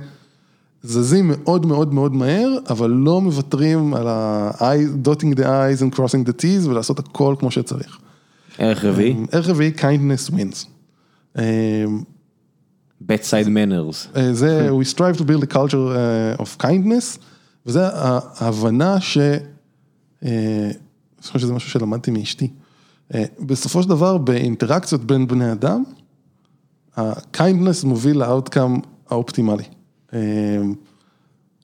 זזים מאוד מאוד מאוד מהר, אבל לא מוותרים על ה-eye, dotting the eyes and crossing the t's ולעשות הכל כמו שצריך. ערך רביעי, ערך רביעי, kindness wins. אמ, bedside manners. אה, זה, we strive to build a culture אה, of kindness, וזה ההבנה ש... אה, אני חושב שזה משהו שלמדתי מאשתי. אה, בסופו של דבר, באינטראקציות בין בני אדם, ה-kindness מוביל לאאוטקאם האופטימלי. אה,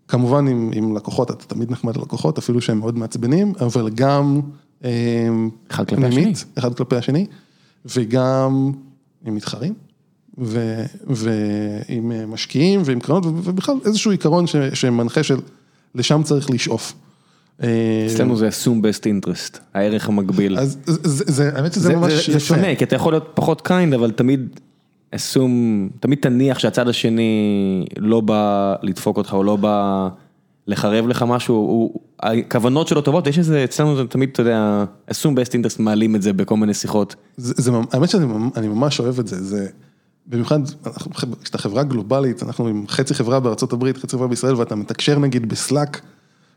כמובן עם, עם לקוחות, אתה תמיד נחמד ללקוחות, אפילו שהם מאוד מעצבנים, אבל גם אה, אחד כלפי פנימית, השני. אחד כלפי השני, וגם עם מתחרים, ו, ועם משקיעים ועם קרנות, ובכלל איזשהו עיקרון ש, שמנחה של לשם צריך לשאוף. אה, אצלנו זה assume best interest, הערך המקביל. אז זה, האמת שזה זה- ממש יפה. זה שונה, כי אתה יכול להיות פחות kind, אבל תמיד assume, תמיד תניח שהצד השני לא בא לדפוק אותך, או לא בא לחרב לך משהו, הוא- הכוונות שלו טובות, יש איזה, אצלנו זה תמיד, אתה יודע, assume best interest מעלים את זה בכל מיני שיחות. זה, זה, ממ- האמת שאני ממ- אני ממש אוהב את זה, זה במיוחד, אנחנו- כשאתה חברה גלובלית, אנחנו עם חצי חברה בארצות הברית, חצי חברה בישראל, ואתה מתקשר נגיד בסלאק,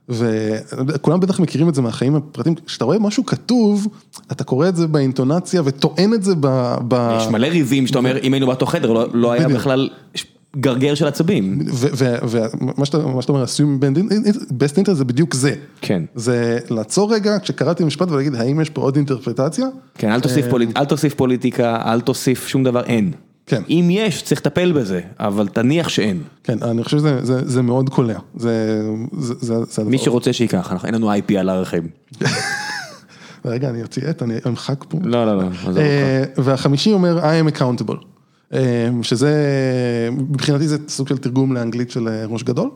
וכולם בטח מכירים את זה מהחיים הפרטיים, כשאתה רואה משהו כתוב, אתה קורא את זה באינטונציה וטוען את זה ב... ב... יש מלא ריבים שאתה אומר, אם היינו באותו חדר, לא- לא היה. בכלל גרגר של עצבים. ומה שאתה אומר, assume best interest זה בדיוק זה. כן. זה לעצור רגע, כשקראתי משפט ולהגיד, האם יש פה עוד אינטרפרטציה? כן, אל תוסיף פוליט- אל תוסיף פוליטיקה, אל תוסיף שום דבר, אין. כן. אם יש, צריך לטפל בזה, אבל תניח שאין. כן, אני חושב שזה זה, זה מאוד קולע. זה, זה, זה, זה מי. שרוצה שייקח, אנחנו- אין לנו IP על הערכים. רגע, אני אוציא עט, אני אמחק פה. לא, לא, לא, עזוב אותך. אה, והחמישי אומר I am accountable, אה, שזה, מבחינתי זה סוג של תרגום לאנגלית של אה, ראש גדול.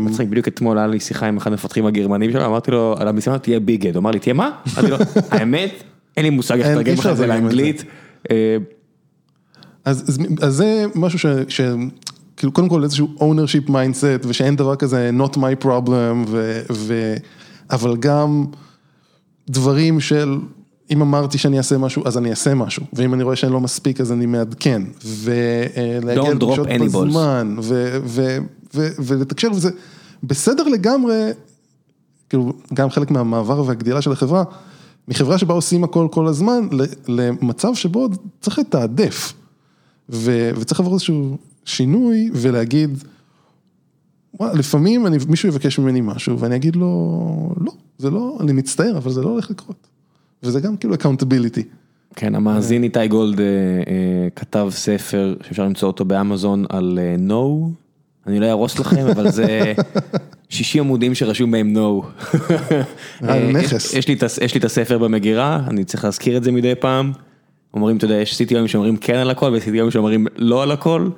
מצחיק, בדיוק אתמול היה לי שיחה עם אחד המפתחים הגרמנים שלו, אמרתי לו, על המשימה תהיה ביגד, הוא אמר לי, תהיה מה? אמרתי לו, האמת, אין לי מושג איך לתרגם לך את את זה. לאנגלית. אה, אז, אז, אז זה משהו ש, ש... כאילו קודם כל איזשהו ownership mindset ושאין דבר כזה not my problem ו... ו אבל גם דברים של אם אמרתי שאני אעשה משהו אז אני אעשה משהו ואם אני רואה שאני לא מספיק אז אני מעדכן ולהגיע drop לפגישות. בזמן ו... ו... ו... ולתקשר וזה בסדר לגמרי, כאילו גם חלק מהמעבר והגדילה של החברה, מחברה שבה עושים הכל כל הזמן למצב שבו צריך לתעדף. ו- וצריך לעבור איזשהו שינוי ולהגיד, לפעמים אני, מישהו יבקש ממני משהו ואני אגיד לו, לא, זה לא, אני מצטער, אבל זה לא הולך לקרות. וזה גם כאילו accountability. כן, המאזין איתי גולד אה, אה, כתב ספר שאפשר למצוא אותו באמזון על אה, no, אני לא אהרוס לכם, אבל זה 60 עמודים שרשום בהם no. אה, נכס. יש- יש לי הס- יש לי את הספר במגירה, אני צריך להזכיר את זה מדי פעם. אומרים, אתה יודע, יש CTOים שאומרים כן על הכל, ויש CTOים שאומרים לא על הכל.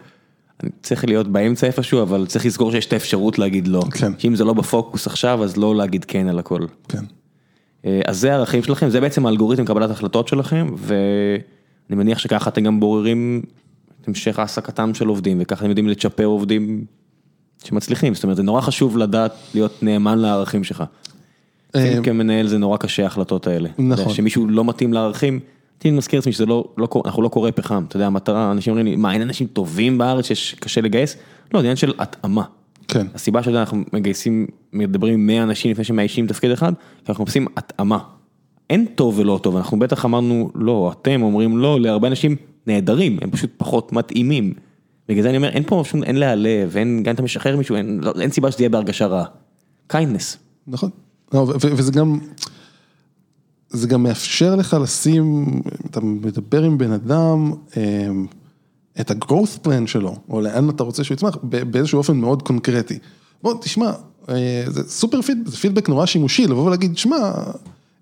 אני צריך להיות באמצע איפשהו, אבל צריך לזכור שיש את האפשרות להגיד לא. כן. שאם זה לא בפוקוס עכשיו, אז לא להגיד כן על הכל. כן. אה, אז זה הערכים שלכם, זה בעצם האלגוריתם קבלת החלטות שלכם, ואני מניח שככה אתם גם בוררים את המשך העסקתם של עובדים, וככה אתם יודעים לצ'פר עובדים שמצליחים, זאת אומרת זה נורא חשוב לדעת להיות נאמן לערכים שלך. אה, כמנהל זה נורא קשה ההחלטות האלה. נכון. שמישהו לא מתאים לערכים, אני מזכיר לעצמי שזה לא, לא, אנחנו לא קורא פחם, אתה יודע, המטרה, אנשים אומרים לי, מה אין אנשים טובים בארץ שקשה לגייס? לא, זה עניין של התאמה. כן. הסיבה שאתה יודע, אנחנו מגייסים, מדברים עם 100 אנשים לפני שמאיישים תפקיד אחד, כי אנחנו מחפשים התאמה. אין טוב ולא טוב, אנחנו בטח אמרנו לא, אתם אומרים לא, להרבה אנשים נהדרים, הם פשוט פחות מתאימים. בגלל זה אני אומר, אין פה שום, אין להעלב, אין, גם אם אתה משחרר מישהו, אין, לא, אין סיבה שזה יהיה בהרגשה רעה. kindness. נכון. לא, וזה גם, זה גם מאפשר לך לשים, אתה מדבר עם בן אדם, אמ, את ה-growth plan שלו, או לאן אתה רוצה שהוא יצמח, באיזשהו אופן מאוד קונקרטי. בוא, תשמע, אה, זה סופר פיד, זה פידבק נורא שימושי, לבוא ולהגיד, שמע,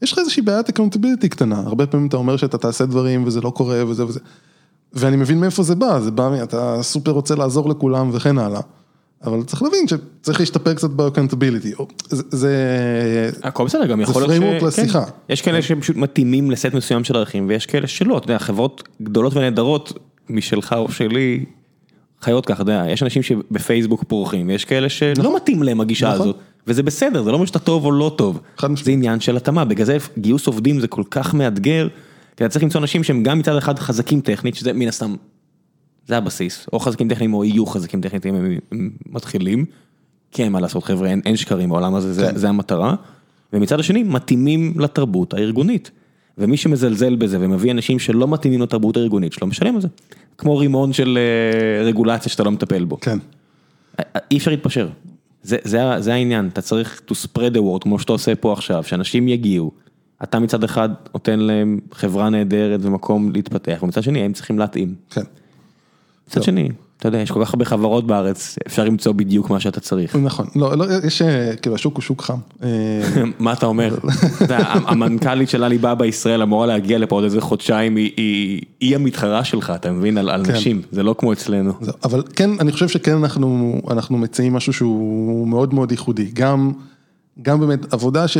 יש לך איזושהי בעיית accountability קטנה, הרבה פעמים אתה אומר שאתה תעשה דברים וזה לא קורה וזה וזה, ואני מבין מאיפה זה בא, זה בא, אתה סופר רוצה לעזור לכולם וכן הלאה. אבל צריך להבין שצריך להשתפר קצת ב-accountability, זה, זה, הכל בסדר, גם יכול להיות framework כן. לשיחה. יש כאלה שפשוט מתאימים לסט מסוים של ערכים, ויש כאלה שלא, אתה יודע, חברות גדולות ונהדרות משלך או שלי, חיות ככה, אתה יודע, יש אנשים שבפייסבוק פורחים, ויש כאלה שלא מתאים להם הגישה נכון. הזאת, וזה בסדר, זה לא אומר שאתה טוב או לא טוב. זה עניין של התאמה, בגלל זה גיוס עובדים זה כל כך מאתגר, כי אתה צריך למצוא אנשים שהם גם מצד אחד חזקים טכנית, שזה מן הסתם, זה הבסיס, או חזקים טכניים או יהיו חזקים טכנית אם הם מתחילים, כי אין מה לעשות חבר'ה, אין, אין שקרים בעולם הזה, זה, כן. זה המטרה, ומצד השני מתאימים לתרבות הארגונית, ומי שמזלזל בזה ומביא אנשים שלא מתאימים לתרבות הארגונית שלו, משלם על זה, כמו רימון של אה, רגולציה שאתה לא מטפל בו, כן, אי אפשר להתפשר, זה, זה, זה העניין, אתה צריך to spread the word כמו שאתה עושה פה עכשיו, שאנשים יגיעו, אתה מצד אחד נותן להם חברה נהדרת ומקום להתפתח, ומצד שני הם צריכים להתאים. כן. מצד. שני, אתה יודע, יש כל כך הרבה חברות בארץ, אפשר למצוא בדיוק מה שאתה צריך. נכון, לא, לא, יש, אה, כאילו השוק הוא שוק חם. אה, מה אתה אומר? המנכ"לית של עליבאבא ישראל אמורה להגיע לפה עוד איזה חודשיים, היא- המתחרה שלך, אתה מבין? על כן. נשים, זה לא כמו אצלנו. אבל כן, אני חושב שכן אנחנו, מציעים משהו שהוא מאוד מאוד ייחודי, גם באמת עבודה ש...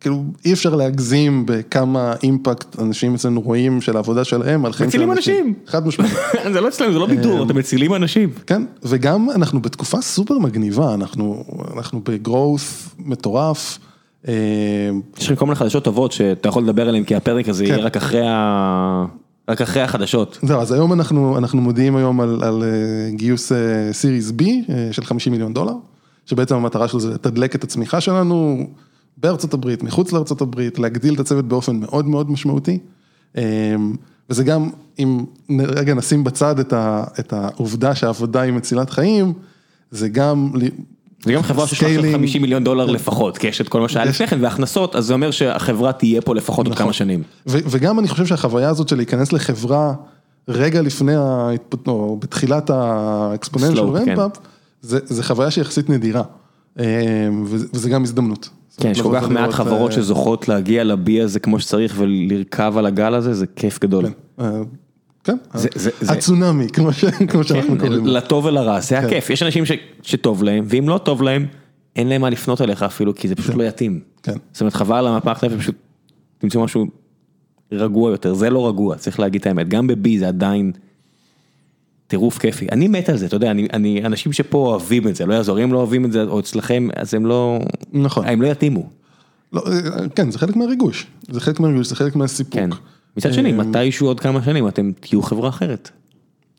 כאילו אי אפשר להגזים בכמה אימפקט אנשים אצלנו רואים של העבודה שלהם על חיים של מצילים אנשים. חד משמעית. זה לא אצלנו, זה לא בידור, אתם מצילים אנשים. כן, וגם אנחנו בתקופה סופר מגניבה, אנחנו, אנחנו בגרוס מטורף. אה, יש לכם כל מיני חדשות טובות שאתה יכול לדבר עליהן, כי הפרק הזה יהיה כן. רק אחרי ה... רק אחרי החדשות. זהו, אז היום אנחנו, אנחנו מודיעים היום על, על אה, גיוס סיריס B אה, של 50 מיליון דולר, שבעצם המטרה שלו זה לתדלק את הצמיחה שלנו בארצות הברית, מחוץ לארצות הברית, להגדיל את הצוות באופן מאוד מאוד משמעותי. אה, וזה גם, אם רגע נשים בצד את, ה, את העובדה שהעבודה היא מצילת חיים, זה גם... זה גם חברה שיש לה עכשיו scaling. 50 מיליון דולר לפחות, כי יש את כל מה שהיה לפני כן, והכנסות, אז זה אומר שהחברה תהיה פה לפחות עוד נכון. כמה שנים. ו- וגם אני חושב שהחוויה הזאת של להיכנס לחברה רגע לפני, ההתפ- או בתחילת Slope, כן. רמפאפ, זה זה חוויה שיחסית נדירה, אה, וזה וזה גם הזדמנות. כן, יש כל כך מעט חברות אה, שזוכות להגיע לבי הזה כמו שצריך ולרכב על הגל הזה, זה כיף גדול. אה, כן, זה- זה- זה- הצונאמי, כמו כמו שאנחנו כן, קוראים. לטוב ולרע, זה הכיף, יש אנשים שטוב להם, ואם לא טוב להם, אין להם מה לפנות אליך אפילו, כי זה פשוט לא יתאים. כן. זאת אומרת, חבל על המפח נפש, פשוט תמצאו משהו רגוע יותר, זה לא רגוע, צריך להגיד את האמת, גם בבי זה עדיין טירוף כיפי. אני מת על זה, אתה יודע, אני, אני, אנשים שפה אוהבים את זה, לא יעזור, אם לא אוהבים את זה, או אצלכם, אז הם לא, נכון. הם לא יתאימו. לא, אה, כן, זה חלק מהריגוש, זה חלק מהריגוש, זה חלק מהסיפוק. כן. מצד שני, אה, מתישהו עוד כמה שנים אתם תהיו חברה אחרת.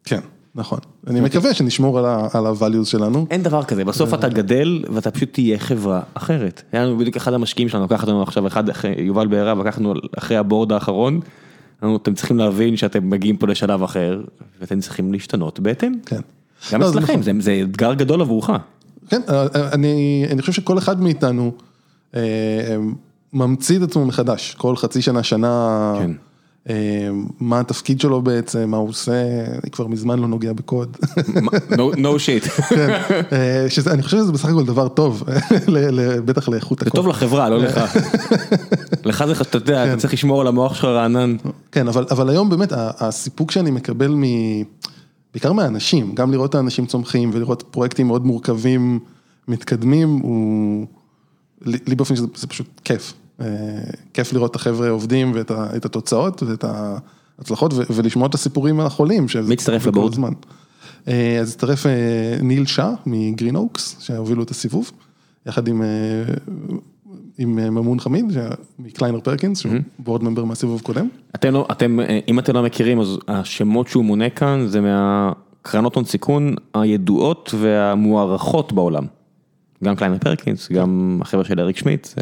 כן, נכון. אני מקווה שנשמור על ה-values שלנו. אין דבר כזה, בסוף אתה גדל ואתה פשוט תהיה חברה אחרת. היה לנו בדיוק אחד המשקיעים שלנו, לקח אותנו עכשיו אחד יובל בעירב, לקחנו אחרי הבורד האחרון, אתם צריכים להבין שאתם מגיעים פה לשלב אחר, ואתם צריכים להשתנות בהתאם. כן. גם לא, אצלכם, נכון. זה זה אתגר גדול עבורך. כן, אה, אה, אני, אני חושב שכל אחד מאיתנו אה, אה, ממציא את עצמו מחדש, כל חצי שנה, שנה, כן. אה, מה התפקיד שלו בעצם, מה הוא עושה, אני כבר מזמן לא נוגע בקוד. No shit. כן, אה, אני חושב שזה בסך הכל דבר טוב, בטח לאיכות זה הקוד. טוב לחברה, לא לך. לך זה, אתה יודע, אתה צריך לשמור על המוח שלך רענן. כן, אבל, היום באמת הסיפוק שאני מקבל מ... בעיקר מהאנשים, גם לראות את האנשים צומחים ולראות פרויקטים מאוד מורכבים, מתקדמים, הוא... לי באופן שזה זה פשוט כיף. אה, כיף לראות את החבר'ה עובדים ואת התוצאות ואת ההצלחות ולשמוע את הסיפורים החולים. מי הצטרף לבורד? אה, אז הצטרף אה, ניל שאה מגרין אוקס, שהובילו את הסיבוב, יחד עם, עם ממון חמיד, מקליינר פרקינס, שהוא board member מהסיבוב הקודם. אתם לא, אתם, אם אתם לא מכירים, אז השמות שהוא מונה כאן זה מהקרנות הון סיכון הידועות והמוערכות בעולם. גם קליינר פרקינס, גם החבר'ה של אריק שמיט, כן.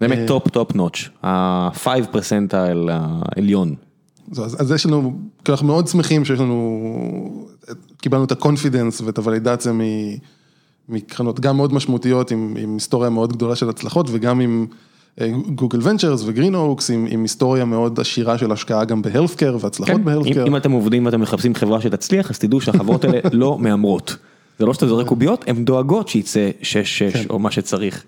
באמת top top notch, ה-5 percentile העליון. אז, אז יש לנו, כי אנחנו מאוד שמחים שיש לנו, קיבלנו את ה confidence ואת הוולידציה מ, מקרנות גם מאוד משמעותיות עם, עם היסטוריה מאוד גדולה של הצלחות וגם עם גוגל ונצ'רס וגרין אוקס, עם, עם היסטוריה מאוד עשירה של השקעה גם ב healthcare והצלחות כן, אם, ב healthcare. אם אתם עובדים ואתם מחפשים חברה שתצליח, אז תדעו שהחברות האלה לא מהמרות. זה לא שאתה זורק קוביות, הן דואגות שייצא 6-6 כן. או מה שצריך.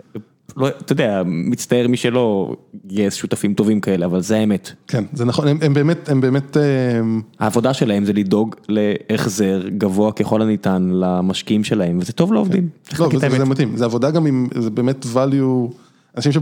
לא, אתה יודע, מצטער מי שלא גייס שותפים טובים כאלה, אבל זה האמת. כן, זה נכון, הם, הם באמת, הם באמת, הם, העבודה שלהם זה לדאוג להחזר גבוה ככל הניתן למשקיעים שלהם, וזה טוב לעובדים. צריך לא, וזה, האמת. זה מדהים, זה עבודה גם עם, זה באמת value, אנשים ש...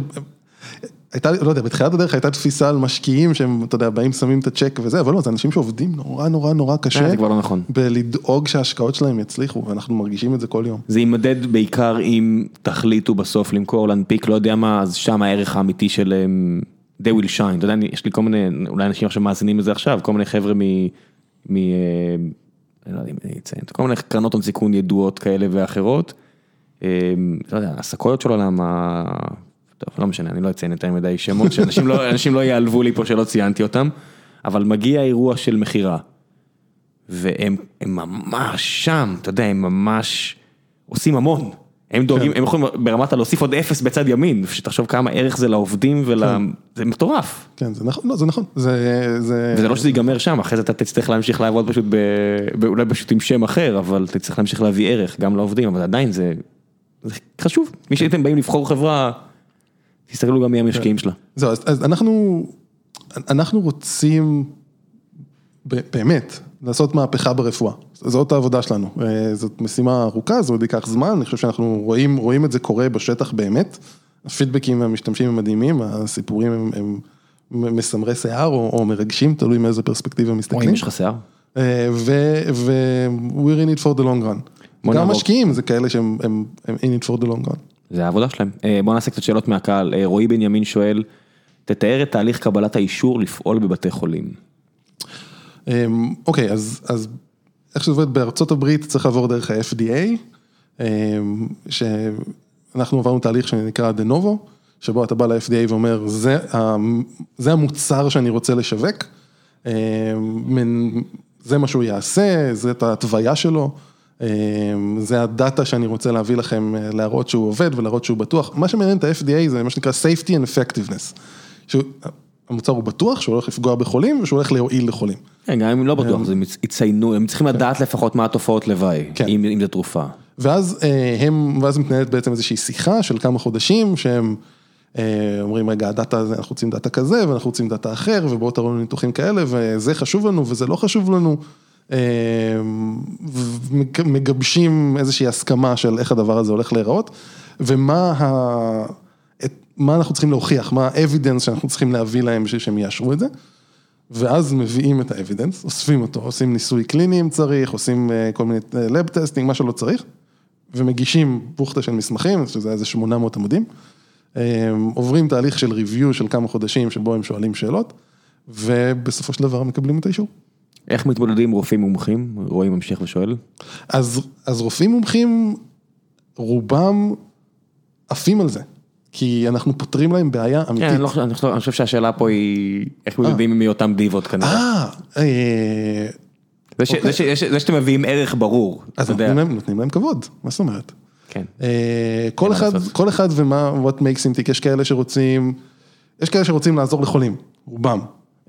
הייתה, לא יודע, בתחילת הדרך הייתה תפיסה על משקיעים שהם, אתה יודע, באים שמים את הצ'ק וזה, אבל לא, זה אנשים שעובדים נורא נורא נורא קשה. אה, זה כבר לא נכון. בלדאוג שההשקעות שלהם יצליחו, ואנחנו מרגישים את זה כל יום. זה יימדד בעיקר אם תחליטו בסוף למכור, להנפיק, לא יודע מה, אז שם הערך האמיתי שלהם, they will shine, אתה יודע, יש לי כל מיני, אולי אנשים עכשיו מאזינים לזה עכשיו, כל מיני חבר'ה מ... מ... אני לא יודע אם אני אציין, כל מיני קרנות הון סיכון ידועות כאלה ואחרות, אה, לא יודע, הסקויות של עולם, טוב, לא משנה, אני לא אציין יותר מדי שמות, שאנשים לא, לא יעלבו לי פה שלא ציינתי אותם, אבל מגיע אירוע של מכירה. והם הם ממש שם, אתה יודע, הם ממש עושים המון. הם דואגים, הם יכולים ברמת הלהוסיף עוד אפס בצד ימין, שתחשוב כמה ערך זה לעובדים ול... זה מטורף. כן, זה נכון, לא, זה נכון, זה, זה... וזה לא שזה ייגמר שם, אחרי זה אתה תצטרך להמשיך לעבוד פשוט, ב... ב- אולי פשוט עם שם אחר, אבל צריך להמשיך להביא ערך גם לעובדים, אבל עדיין זה, זה חשוב. מי שהייתם באים לבחור חברה, תסתכלו גם מי המשקיעים שלה. זהו, אז, אז אנחנו, אנחנו רוצים באמת לעשות מהפכה ברפואה, זאת העבודה שלנו, אה, זאת משימה ארוכה, זה עוד ייקח זמן, אני חושב שאנחנו רואים, רואים את זה קורה בשטח באמת, הפידבקים מהמשתמשים הם מדהימים, הסיפורים הם, הם מסמרי שיער או, או מרגשים, תלוי מאיזה פרספקטיבה מסתכלים. יש לך שיער. אה, ו- ו- we're in it for the long run. גם. משקיעים זה כאלה שהם הם, הם in it for the long run. זה העבודה שלהם. אה, בוא נעשה קצת שאלות מהקהל. אה, רועי בנימין שואל, תתאר את תהליך קבלת האישור לפעול בבתי חולים. אמ, אוקיי, אז, אז איך שזה עובד בארצות הברית צריך לעבור דרך ה-FDA, אמ, שאנחנו עברנו תהליך שנקרא de novo, שבו אתה בא ל-FDA ואומר, זה, זה המוצר שאני רוצה לשווק, אמ, זה מה שהוא יעשה, זה את ההתוויה שלו, זה הדאטה שאני רוצה להביא לכם, אה, להראות שהוא עובד ולהראות שהוא בטוח. מה שמעניין את ה-FDA זה מה שנקרא safety and effectiveness. שהוא, המוצר הוא בטוח, שהוא הולך לפגוע בחולים ושהוא הולך להועיל לחולים. כן, גם אם לא בטוח, זה יציינו, הם צריכים לדעת לפחות מה התופעות לוואי, כן. אם אם זה תרופה. ואז אה, הם, ואז מתנהלת בעצם איזושהי שיחה של כמה חודשים, שהם אה, אומרים, רגע, הדאטה הזה, אנחנו רוצים דאטה כזה, ואנחנו רוצים דאטה אחר, ובואו תראו לנו ניתוחים כאלה, וזה חשוב לנו, וזה לא חשוב לנו. אה, ומגבשים איזושהי הסכמה של איך הדבר הזה הולך להיראות, ומה ה... את, מה אנחנו צריכים להוכיח, מה ה-evidence שאנחנו צריכים להביא להם בשביל שהם יאשרו את זה. ואז מביאים את ה evidence, אוספים אותו, עושים ניסוי קליני אם צריך, עושים אה, כל מיני lab testing, מה שלא צריך, ומגישים בוכטה של מסמכים, שזה איזה 800 עמודים, אה, עוברים תהליך של review של כמה חודשים שבו הם שואלים שאלות, ובסופו של דבר מקבלים את האישור. איך מתמודדים רופאים מומחים? רועי ממשיך ושואל. אז, אז רופאים מומחים, רובם עפים על זה, כי אנחנו פותרים להם בעיה אמיתית. כן, אני לא אני חושב אני חושב שהשאלה פה היא, איך מתמודדים עם אותם דיבות כנראה. אה, אה, זה ש- אוקיי. זה ש- זה שאתם מביאים ערך ברור, אז. נותנים להם, נותנים להם כבוד, מה זאת אומרת? כן. אה, כל אחד. כל אחד ומה, what makes him tick, יש כאלה שרוצים, יש כאלה שרוצים לעזור לחולים, רובם.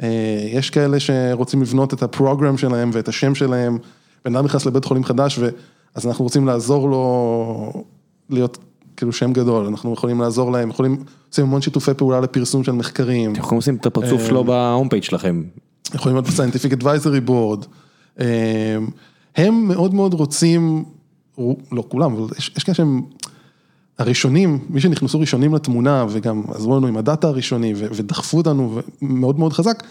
אה, יש כאלה שרוצים לבנות את הפרוגרם שלהם ואת השם שלהם, בן אדם נכנס לבית חולים חדש, אז אנחנו רוצים לעזור לו להיות כאילו שם גדול, אנחנו יכולים לעזור להם, יכולים, עושים המון שיתופי פעולה לפרסום של מחקרים. אתם יכולים לשים את הפרצוף אה, שלו בהום פייג' שלכם. יכולים להיות Advisory Board. אה, הם מאוד מאוד רוצים, לא כולם, אבל יש, יש כאלה שהם הראשונים, מי שנכנסו ראשונים לתמונה וגם עזרו לנו עם הדאטה הראשוני ודחפו אותנו מאוד מאוד חזק,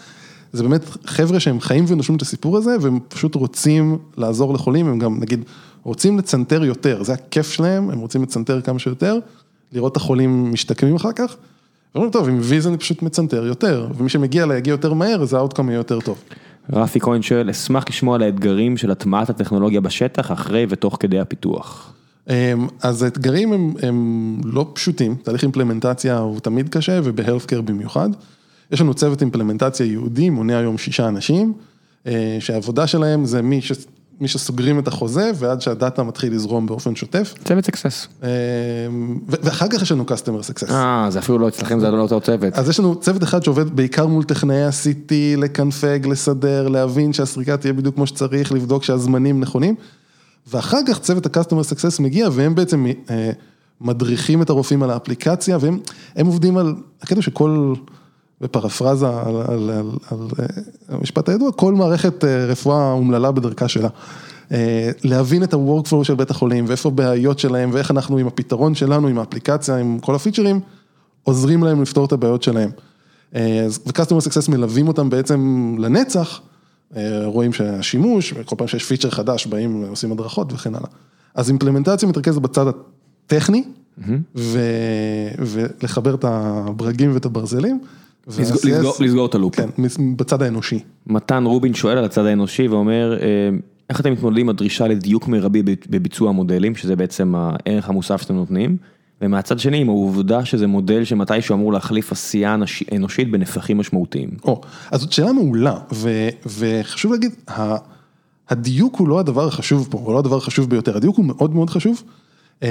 זה באמת חבר'ה שהם חיים ונושמים את הסיפור הזה והם פשוט רוצים לעזור לחולים, הם גם נגיד רוצים לצנתר יותר, זה הכיף שלהם, הם רוצים לצנתר כמה שיותר, לראות את החולים משתקמים אחר כך. ואומרים, טוב, עם ויז אני פשוט מצנתר יותר, ומי שמגיע אליי יגיע יותר מהר, אז האוטקאם יהיה יותר טוב. רפי כהן שואל, אשמח לשמוע על האתגרים של הטמעת הטכנולוגיה בשטח אחרי ותוך כדי הפיתוח. אמ, אז האתגרים הם, הם לא פשוטים, תהליך אימפלמנטציה הוא תמיד קשה ובהלפקר במיוחד. יש לנו צוות אימפלמנטציה ייעודי, מונה היום שישה אנשים, אה, שהעבודה שלהם זה מי, ש, מי שסוגרים את החוזה ועד שהדאטה מתחיל לזרום באופן שוטף. צוות סקסס. אמ, ואחר כך יש לנו customer success. אה, זה אפילו לא אצלכם, זה לא אותו צוות. אז יש לנו צוות אחד שעובד בעיקר מול טכנאי ה-CT, לקנפג, לסדר, להבין שהסריקה תהיה בדיוק כמו שצריך, לבדוק שהזמנים נכונים. ואחר כך צוות ה-customer success מגיע והם בעצם אה, מדריכים את הרופאים על האפליקציה והם הם עובדים על, הקטע שכל, בפרפרזה על, על, על, על אה, המשפט הידוע, כל מערכת אה, רפואה אומללה בדרכה שלה. להבין את ה-workflow של בית החולים ואיפה הבעיות שלהם ואיך אנחנו עם הפתרון שלנו, עם האפליקציה, עם כל הפיצ'רים, עוזרים להם לפתור את הבעיות שלהם. ו-customer success מלווים אותם בעצם לנצח, רואים שהשימוש, וכל פעם שיש פיצ'ר חדש באים עושים הדרכות וכן הלאה. אז אימפלמנטציה מתרכזת בצד הטכני, ו... ולחבר את הברגים ואת הברזלים. לסגור את הלופ. כן, בצד האנושי. מתן רובין שואל על הצד האנושי ואומר, אה, איך אתם מתמודדים עם הדרישה לדיוק מרבי בביצוע המודלים, שזה בעצם הערך המוסף שאתם נותנים, ומהצד שני עם העובדה שזה מודל שמתישהו אמור להחליף עשייה אנושית בנפחים משמעותיים. או, אז זאת שאלה מעולה, ו, וחשוב להגיד, ה, הדיוק הוא לא הדבר החשוב פה, הוא לא הדבר החשוב ביותר, הדיוק הוא מאוד מאוד חשוב, אמ,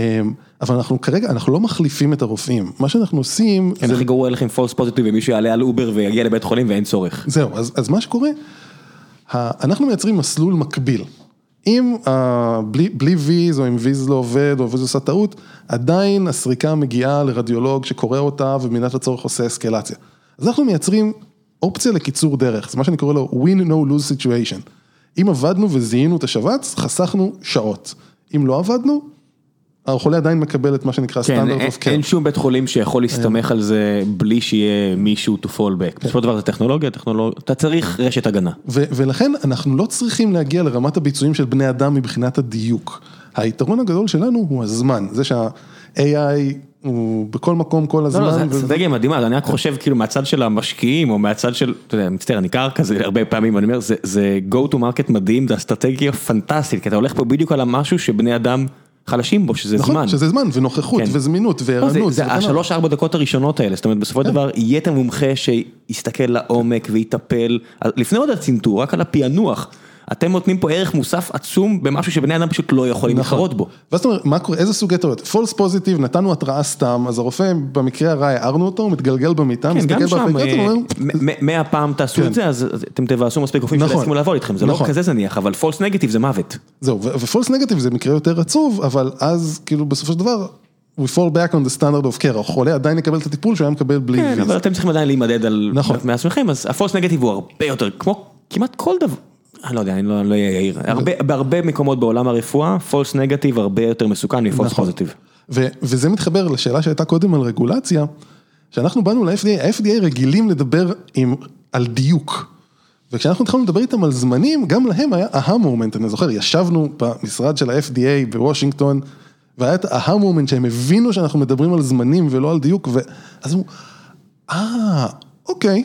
אבל אנחנו כרגע, אנחנו לא מחליפים את הרופאים, מה שאנחנו עושים, כן, הכי גרוע לכם false positive ומישהו יעלה על אובר ויגיע לבית חולים ואין צורך. זהו, אז, אז מה שקורה, אנחנו מייצרים מסלול מקביל. אם ה, בלי, בלי ויז או אם ויז לא עובד או ויז עושה טעות, עדיין הסריקה מגיעה לרדיולוג שקורא אותה ובמידת הצורך עושה אסקלציה. אז אנחנו מייצרים אופציה לקיצור דרך, זה מה שאני קורא לו win no lose situation. אם עבדנו וזיהינו את השבץ, חסכנו שעות. אם לא עבדנו, החולה עדיין מקבל את מה שנקרא כן, אין- of care. אין שום בית חולים שיכול להסתמך על זה בלי שיהיה מישהו to fall back. בסופו של דבר זה טכנולוגיה, אתה צריך רשת הגנה. ולכן אנחנו לא צריכים להגיע לרמת הביצועים של בני אדם מבחינת הדיוק. היתרון הגדול שלנו הוא הזמן, זה שה-AI הוא בכל מקום כל הזמן. לא, לא, זו אסטרטגיה מדהימה, אני רק חושב כאילו מהצד של המשקיעים או מהצד של, אתה יודע, מצטער, אני קר כזה הרבה פעמים, אני אומר, זה- זה go to market מדהים, זה אסטרטגיה פנטסטית, כי אתה הולך פה בדיוק על המשהו שבני אדם חלשים בו, שזה נכון, זמן. שזה זמן ונוכחות כן. וזמינות לא, זה- וערנות. זה הלאה. השלוש ארבע דקות הראשונות האלה, זאת אומרת בסופו של דבר יהיה את המומחה שיסתכל לעומק ויטפל, לפני עוד הצנתור, רק על הפענוח, אתם נותנים פה ערך מוסף עצום במשהו שבני אדם פשוט לא יכולים נכון. להתחרות בו. ואז אתה אומר, מה קורה, איזה סוגי טעויות? false positive, נתנו התראה סתם, אז הרופא במקרה הרע הערנו אותו, הוא מתגלגל במיטה, כן, מסתכל באפליקציה, אה, מ- מ- מאה פעם תעשו כן. את זה, אז אתם תבאסו מספיק רופאים נכון. שיסכימו לעבוד איתכם, זה לא נכון. כזה זניח, אבל false negative זה מוות. זהו, ופולס נגטיב זה מקרה יותר עצוב, אבל אז כאילו בסופו של דבר, we fall back on the standard of care, החולה עדיין יקבל את הטיפול שהוא היה מקבל בלי כן. אבל אתם צריכים עדיין להימדד על נכון. מעצמכם, אז הפולס נגטיב הוא הרבה יותר, כמו כמעט כל דבר, אני לא יודע, אני לא לא אהיה יאיר, הרבה- בהרבה מקומות בעולם הרפואה, פולס נגטיב הרבה יותר מסוכן מפולס נכון. ו- וזה מתחבר לשאלה שהייתה קודם על רגולציה, שאנחנו באנו ל-FDA, ה-FDA רגילים לדבר עם, על דיוק. וכשאנחנו התחלנו לדבר איתם על זמנים, גם להם היה אהה מומנט, אני זוכר, ישבנו במשרד של ה-FDA בוושינגטון, והיה את האהה מומנט שהם הבינו שאנחנו מדברים על זמנים ולא על דיוק, ואז אמרו, אה, אוקיי,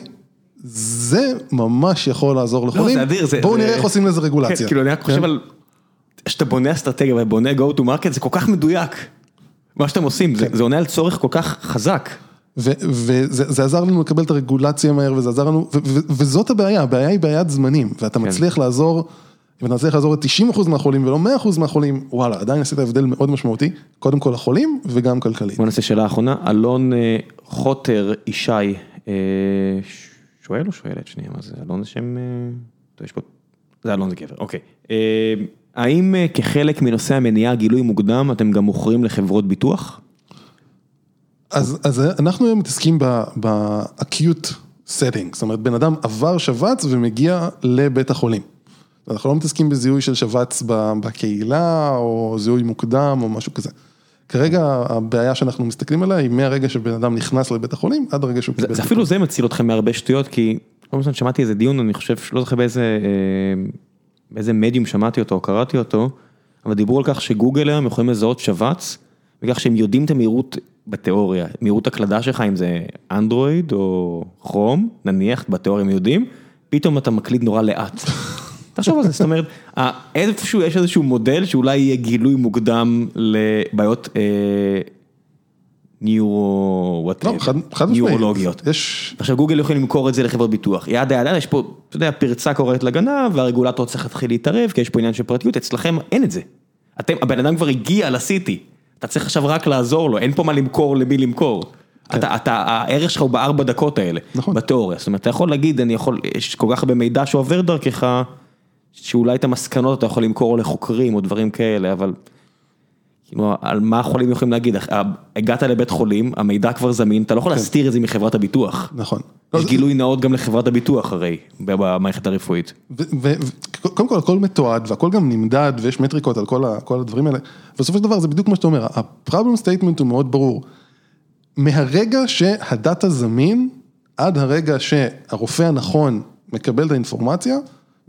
זה ממש יכול לעזור לחולים, זה אדיר, זה- בואו זה- נראה איך עושים לזה רגולציה. כן, כאילו אני רק חושב כן? על, כשאתה בונה אסטרטגיה ובונה go to market זה כל כך מדויק. מה שאתם עושים, זה- זה עונה על צורך כל כך חזק. וזה זה עזר לנו לקבל את הרגולציה מהר, וזה עזר לנו, וזאת הבעיה, הבעיה היא בעיית זמנים, ואתה כן. מצליח לעזור, אם אתה מצליח לעזור ל-90% מהחולים ולא 100% מהחולים, וואלה, עדיין עשית הבדל מאוד משמעותי, קודם כל לחולים וגם כלכלית. בוא נעשה שאלה אחרונה, אלון אה, חוטר ישי, אה, שואל או שואלת שנייה, מה זה, אלון זה שם, אה, טוב, יש פה, זה אלון זה גבר, אוקיי. אה, האם אה, כחלק מנושא המניעה, גילוי מוקדם, אתם גם מוכרים לחברות ביטוח? אז, אז אנחנו היום מתעסקים ב-acute setting, זאת אומרת, בן אדם עבר שבץ ומגיע לבית החולים. אנחנו לא מתעסקים בזיהוי של שבץ בקהילה, או זיהוי מוקדם, או משהו כזה. כרגע הבעיה שאנחנו מסתכלים עליה היא מהרגע שבן אדם נכנס לבית החולים, עד הרגע שהוא קיבל. אפילו זה מציל אתכם מהרבה שטויות, כי כל הזמן שמעתי איזה דיון, אני חושב, לא זוכר באיזה, אה, באיזה מדיום שמעתי אותו או קראתי אותו, אבל דיברו על כך שגוגל היום יכולים לזהות שבץ, בכך שהם יודעים את המהירות בתיאוריה, מהירות הקלדה שלך, אם זה אנדרואיד או כרום, נניח בתיאוריה הם יודעים, פתאום אתה מקליד נורא לאט. תחשוב על זה, זאת אומרת, איפשהו יש איזשהו מודל שאולי יהיה גילוי מוקדם לבעיות אה, ניורו, לא, חד, משמעית. עכשיו גוגל יכולים למכור את זה לחברות ביטוח, ידה ידה, יש פה, אתה יודע, פרצה קוראת לגנב והרגולטור צריך להתחיל להתערב כי יש פה עניין של פרטיות, אצלכם אין את זה. אתם, הבן אדם כבר הגיע לסיטי, אתה צריך עכשיו רק לעזור לו, אין פה מה למכור למי למכור. אתה, אתה, הערך שלך הוא בארבע דקות האלה, נכון. בתיאוריה, זאת אומרת, אתה יכול להגיד, אני יכול, יש כל כך הרבה מידע שעובר דרכך, שאולי את המסקנות אתה יכול למכור לחוקרים או דברים כאלה, אבל כאילו, על מה החולים יכולים להגיד, אה, הגעת לבית חולים, המידע כבר זמין, אתה לא יכול להסתיר את זה מחברת הביטוח. נכון. יש גילוי נאות גם לחברת הביטוח הרי, במערכת הרפואית. וקודם כל הכל מתועד והכל גם נמדד ויש מטריקות על כל, כל הדברים האלה. בסופו של דבר זה בדיוק מה שאתה אומר, ה-problem statement הוא מאוד ברור. מהרגע שהדאטה זמין, עד הרגע שהרופא הנכון מקבל את האינפורמציה,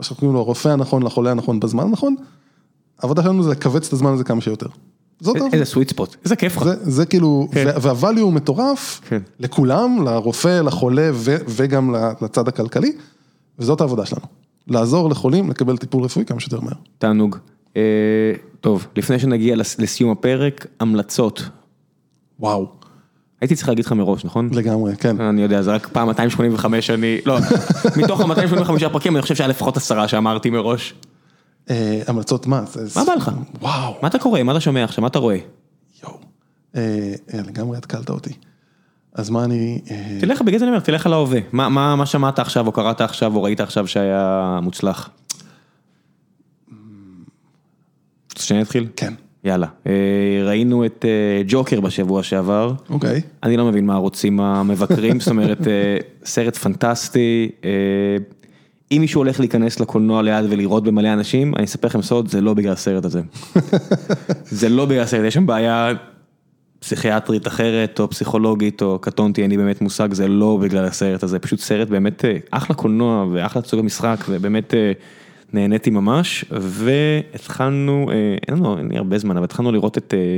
מה שאנחנו קוראים לו הרופא הנכון לחולה הנכון בזמן הנכון, העבודה שלנו זה לכווץ את הזמן הזה כמה שיותר. זאת העבודה. איזה סוויט ספוט, איזה כיף לך. זה, זה כאילו, כן. וה-value הוא מטורף כן. לכולם, לרופא, לחולה ו- וגם לצד הכלכלי, וזאת העבודה שלנו. לעזור לחולים לקבל טיפול רפואי כמה שיותר מהר. תענוג. אה, טוב, לפני שנגיע לס- לסיום הפרק, המלצות. וואו, הייתי צריך להגיד לך מראש, נכון? לגמרי, כן. אני יודע, זה רק פעם 285 אני, לא, מתוך ה-285 פרקים אני חושב שהיה לפחות עשרה שאמרתי מראש. אה, המלצות מה? מה בא לך? וואו, מה אתה קורא? מה אתה שומע עכשיו? מה אתה רואה? יואו. אה, אה, לגמרי התקלת אותי. אז מה אני... תלך, בגלל זה אני אומר, תלך על ההווה. מה, שמעת עכשיו, או קראת עכשיו, או ראית עכשיו שהיה מוצלח? רוצה שאני אתחיל? כן, יאללה. אה, ראינו את אה, ג'וקר בשבוע שעבר. אוקיי. אני לא מבין מה רוצים המבקרים, זאת אומרת, אה, סרט פנטסטי. אם מישהו הולך להיכנס לקולנוע ליד ולראות במלא אנשים, אני אספר לכם סוד, זה לא בגלל הסרט הזה. זה לא בגלל הסרט, יש שם בעיה פסיכיאטרית אחרת, או פסיכולוגית, או קטונתי, אין לי באמת מושג, זה לא בגלל הסרט הזה, פשוט סרט באמת אחלה קולנוע ואחלה סוג המשחק, ובאמת נהניתי ממש, והתחלנו, אה, אין לנו, אין הרבה זמן, אבל התחלנו לראות את אה,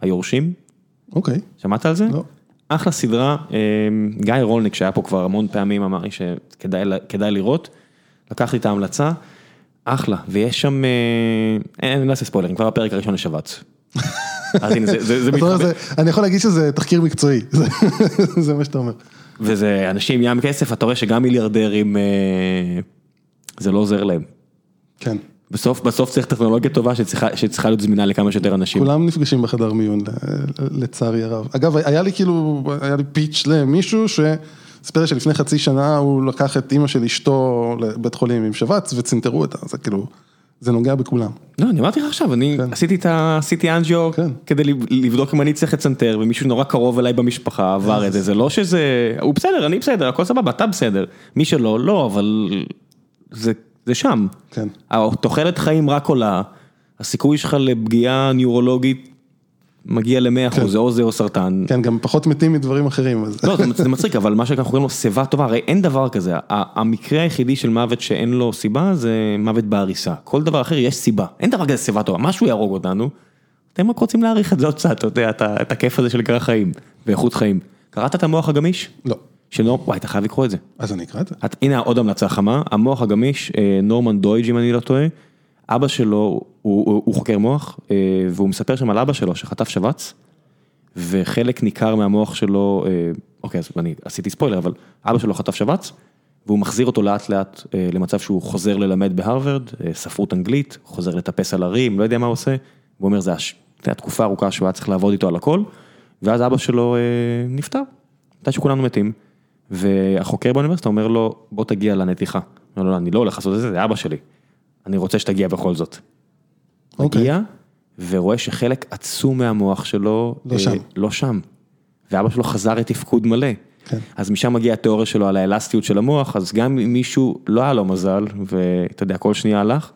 היורשים. אוקיי. שמעת על זה? לא. אחלה סדרה, אה, גיא רולניק שהיה פה כבר המון פעמים אמר לי שכדאי לראות, לקח לי את ההמלצה, אחלה, ויש שם, אין, אני לא אעשה ספוילרים, כבר הפרק הראשון יש שבץ. אז הנה, זה- מתחבר, אני יכול להגיד שזה תחקיר מקצועי, זה- זה מה שאתה אומר. וזה אנשים ים כסף, אתה רואה שגם מיליארדרים, זה לא עוזר להם. כן. בסוף, בסוף צריך טכנולוגיה טובה שצריכה, שצריכה להיות זמינה לכמה שיותר אנשים. כולם נפגשים בחדר מיון, לצערי הרב. אגב, היה לי כאילו, היה לי פיץ' למישהו שסיפר שלפני חצי שנה הוא לקח את אימא של אשתו לבית חולים עם שבץ וצנתרו אותה, זה כאילו, זה נוגע בכולם. לא, אני אמרתי לך עכשיו, אני כן. עשיתי את ה... עשיתי אנג'יו כן. כדי לב- לבדוק אם אני צריך לצנתר, ומישהו נורא קרוב אליי במשפחה עבר את זה, זה לא שזה... הוא בסדר, אני בסדר, הכל סבבה, אתה בסדר. מי שלא, לא, אבל זה, זה שם. כן. התוחלת חיים רק עולה, הסיכוי שלך לפגיעה ניורולוגית מגיע ל-100%, כן. זה או זה או סרטן. כן, גם פחות מתים מדברים אחרים, אז... לא, זה מצ- זה מצחיק, אבל מה שאנחנו קוראים לו שיבה טובה, הרי אין דבר כזה, המקרה היחידי של מוות שאין לו סיבה זה מוות בעריסה, כל דבר אחר יש סיבה, אין דבר כזה שיבה טובה, משהו יהרוג אותנו, אתם רק רוצים להעריך את זה עוד קצת, אתה יודע, את הכיף הזה שנקרא חיים, ואיכות חיים. קראת את המוח הגמיש? לא. של נור... וואי, אתה חייב לקרוא את זה. אז אני אקרא את זה. הנה עוד המלצה חמה, המוח הגמיש, אה, נורמן דויג' אם אני לא טועה, אבא שלו, הוא, הוא, הוא חוקר מוח, אה, והוא מספר שם על אבא שלו שחטף שבץ, וחלק ניכר מהמוח שלו, אה, אוקיי אז אני עשיתי ספוילר, אבל אבא שלו חטף שבץ, והוא מחזיר אותו לאט לאט למצב שהוא חוזר ללמד בהרווארד, ספרות אנגלית, חוזר לטפס על הרים, לא יודע מה הוא עושה, הוא אומר זה הש- זה התקופה ארוכה שהוא היה צריך לעבוד איתו על הכל, ואז אבא שלו נפטר, מתי שכולנו מתים, והחוקר באוניברסיטה אומר לו בוא תגיע לנתיחה, הוא אומר לו אני לא הולך לעשות את זה, זה אבא שלי, אני רוצה שתגיע בכל זאת. אוקיי. מגיע ורואה שחלק עצום מהמוח שלו לא שם. לא שם. ואבא שלו חזר לתפקוד מלא. כן. אז משם מגיעה התיאוריה שלו על האלסטיות של המוח, אז גם אם מישהו לא היה לו מזל, ואתה יודע, כל שנייה הלך,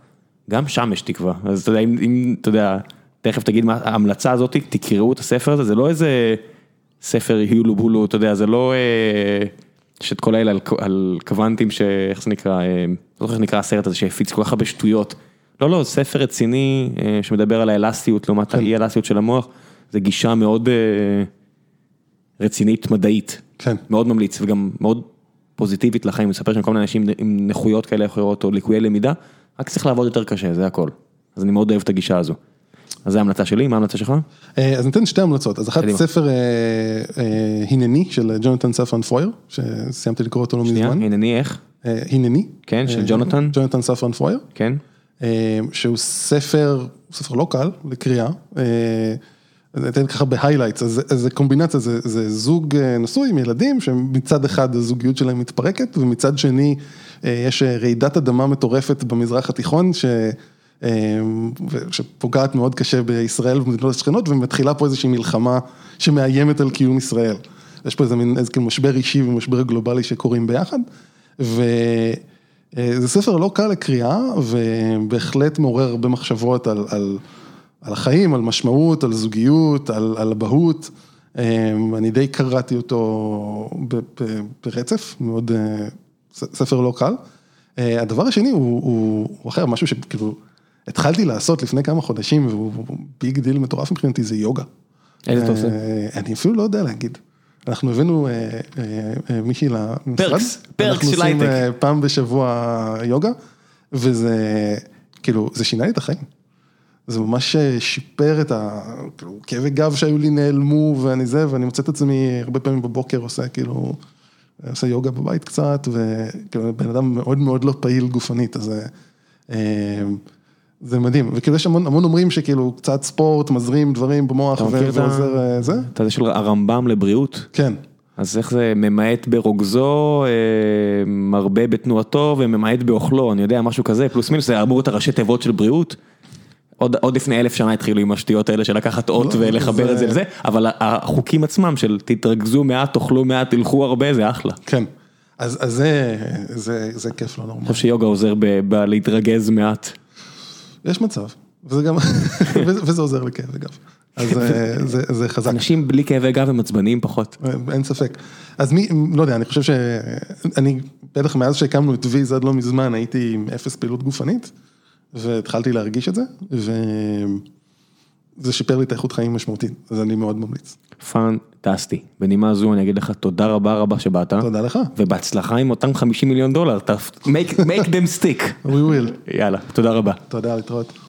גם שם יש תקווה. אז אתה יודע, אם, אם אתה יודע, תכף תגיד מה ההמלצה הזאת, תקראו את הספר הזה, זה לא איזה ספר היולו בולו, אתה יודע, זה לא... אה, יש את כל האלה על, על קוונטים, שאיך זה נקרא, אה, לא זוכר איך נקרא הסרט הזה שהפיץ כל כך הרבה שטויות. לא, לא, ספר רציני אה, שמדבר על האלסטיות לעומת האי אלסטיות של המוח, זה גישה מאוד רצינית מדעית. כן. מאוד ממליץ וגם מאוד פוזיטיבית לחיים, מספר שם כל מיני אנשים עם נכויות כאלה אחרות או ליקויי למידה, רק צריך לעבוד יותר קשה, זה הכל. אז אני מאוד אוהב את הגישה הזו. אז זה ההמלצה שלי, מה ההמלצה שלך? אה, אז ניתן שתי המלצות, אז אחת. ספר אה, אה, הנני של ג'ונתן ספרן פרויר, שסיימתי לקרוא אותו לא שנייה, מזמן. הנני איך? אה, הנני. כן, של אה, ג'ונתן? ג'ונתן ספרן פרויר. כן? אה, שהוא ספר, ספר לא קל לקריאה, אה, אני אתן ככה ב highlights, אז זה- קומבינציה, זה, זה זוג אה, נשוי עם ילדים, שמצד אחד הזוגיות שלהם מתפרקת, ומצד שני אה, יש אה, רעידת אדמה מטורפת במזרח התיכון, ש... ו- שפוגעת מאוד קשה בישראל ובמדינות השכנות, ומתחילה פה איזושהי מלחמה שמאיימת על קיום ישראל. יש פה איזה מין, איזה כאילו משבר אישי ומשבר גלובלי שקורים ביחד, ו... אה, ספר לא קל לקריאה, ובהחלט מעורר הרבה מחשבות על, על, על החיים, על משמעות, על זוגיות, על, על אבהות. אה, אני די קראתי אותו ברצף, מאוד, אה, ספר לא קל. אה, הדבר השני הוא, הוא, הוא אחר, משהו שכאילו התחלתי לעשות לפני כמה חודשים, והוא הוא big deal מטורף מבחינתי, זה יוגה. איזה אתה עושה? אה, אני אפילו לא יודע להגיד. אנחנו הבאנו אה, אה, מישהי למשרד. פרקס, פרקס אנחנו של עושים, הייטק. אה, פעם בשבוע יוגה, וזה, כאילו, זה שינה לי את החיים. זה ממש שיפר את ה... כאילו, כאבי גב שהיו לי נעלמו ואני זה, ואני מוצא את עצמי הרבה פעמים בבוקר עושה כאילו, עושה יוגה בבית קצת, וכאילו, בן אדם מאוד מאוד לא פעיל גופנית, אז זה, מדהים. וכאילו, יש המון, המון אומרים שכאילו, קצת ספורט מזרים דברים במוח אתה מכיר ו- ה- ועוזר אה, זה. אתה זה של הרמב"ם לבריאות? כן. אז איך זה ממעט ברוגזו, אה, מרבה בתנועתו וממעט באוכלו, אני יודע, משהו כזה, פלוס מינוס, זה אמור את הראשי תיבות של בריאות. עוד, עוד לפני אלף שנה התחילו עם השטויות האלה של לקחת אות לא, ולחבר זה- את זה לזה, אבל החוקים עצמם של תתרכזו מעט, תאכלו מעט, תלכו הרבה, זה אחלה. כן. אז, אז זה, זה, זה כיף לא אני נורמלי. חושב שיוגה עוזר ב- בלהתרגז מעט. יש מצב, וזה גם, וזה עוזר לכאבי גב. אז אה, זה, זה חזק, אנשים בלי כאבי גב הם עצבניים פחות. אין ספק. אז מי, לא יודע, אני חושב שאני, בטח מאז שהקמנו את ויז עד לא מזמן, הייתי עם אפס פעילות גופנית, והתחלתי להרגיש את זה, וזה שיפר לי את האיכות חיים משמעותית, אז אני מאוד ממליץ. פנטסטי. בנימה זו אני אגיד לך תודה רבה רבה שבאת. תודה לך. ובהצלחה עם אותם 50 מיליון דולר, make make them stick. We will. יאללה, תודה רבה. תודה, להתראות.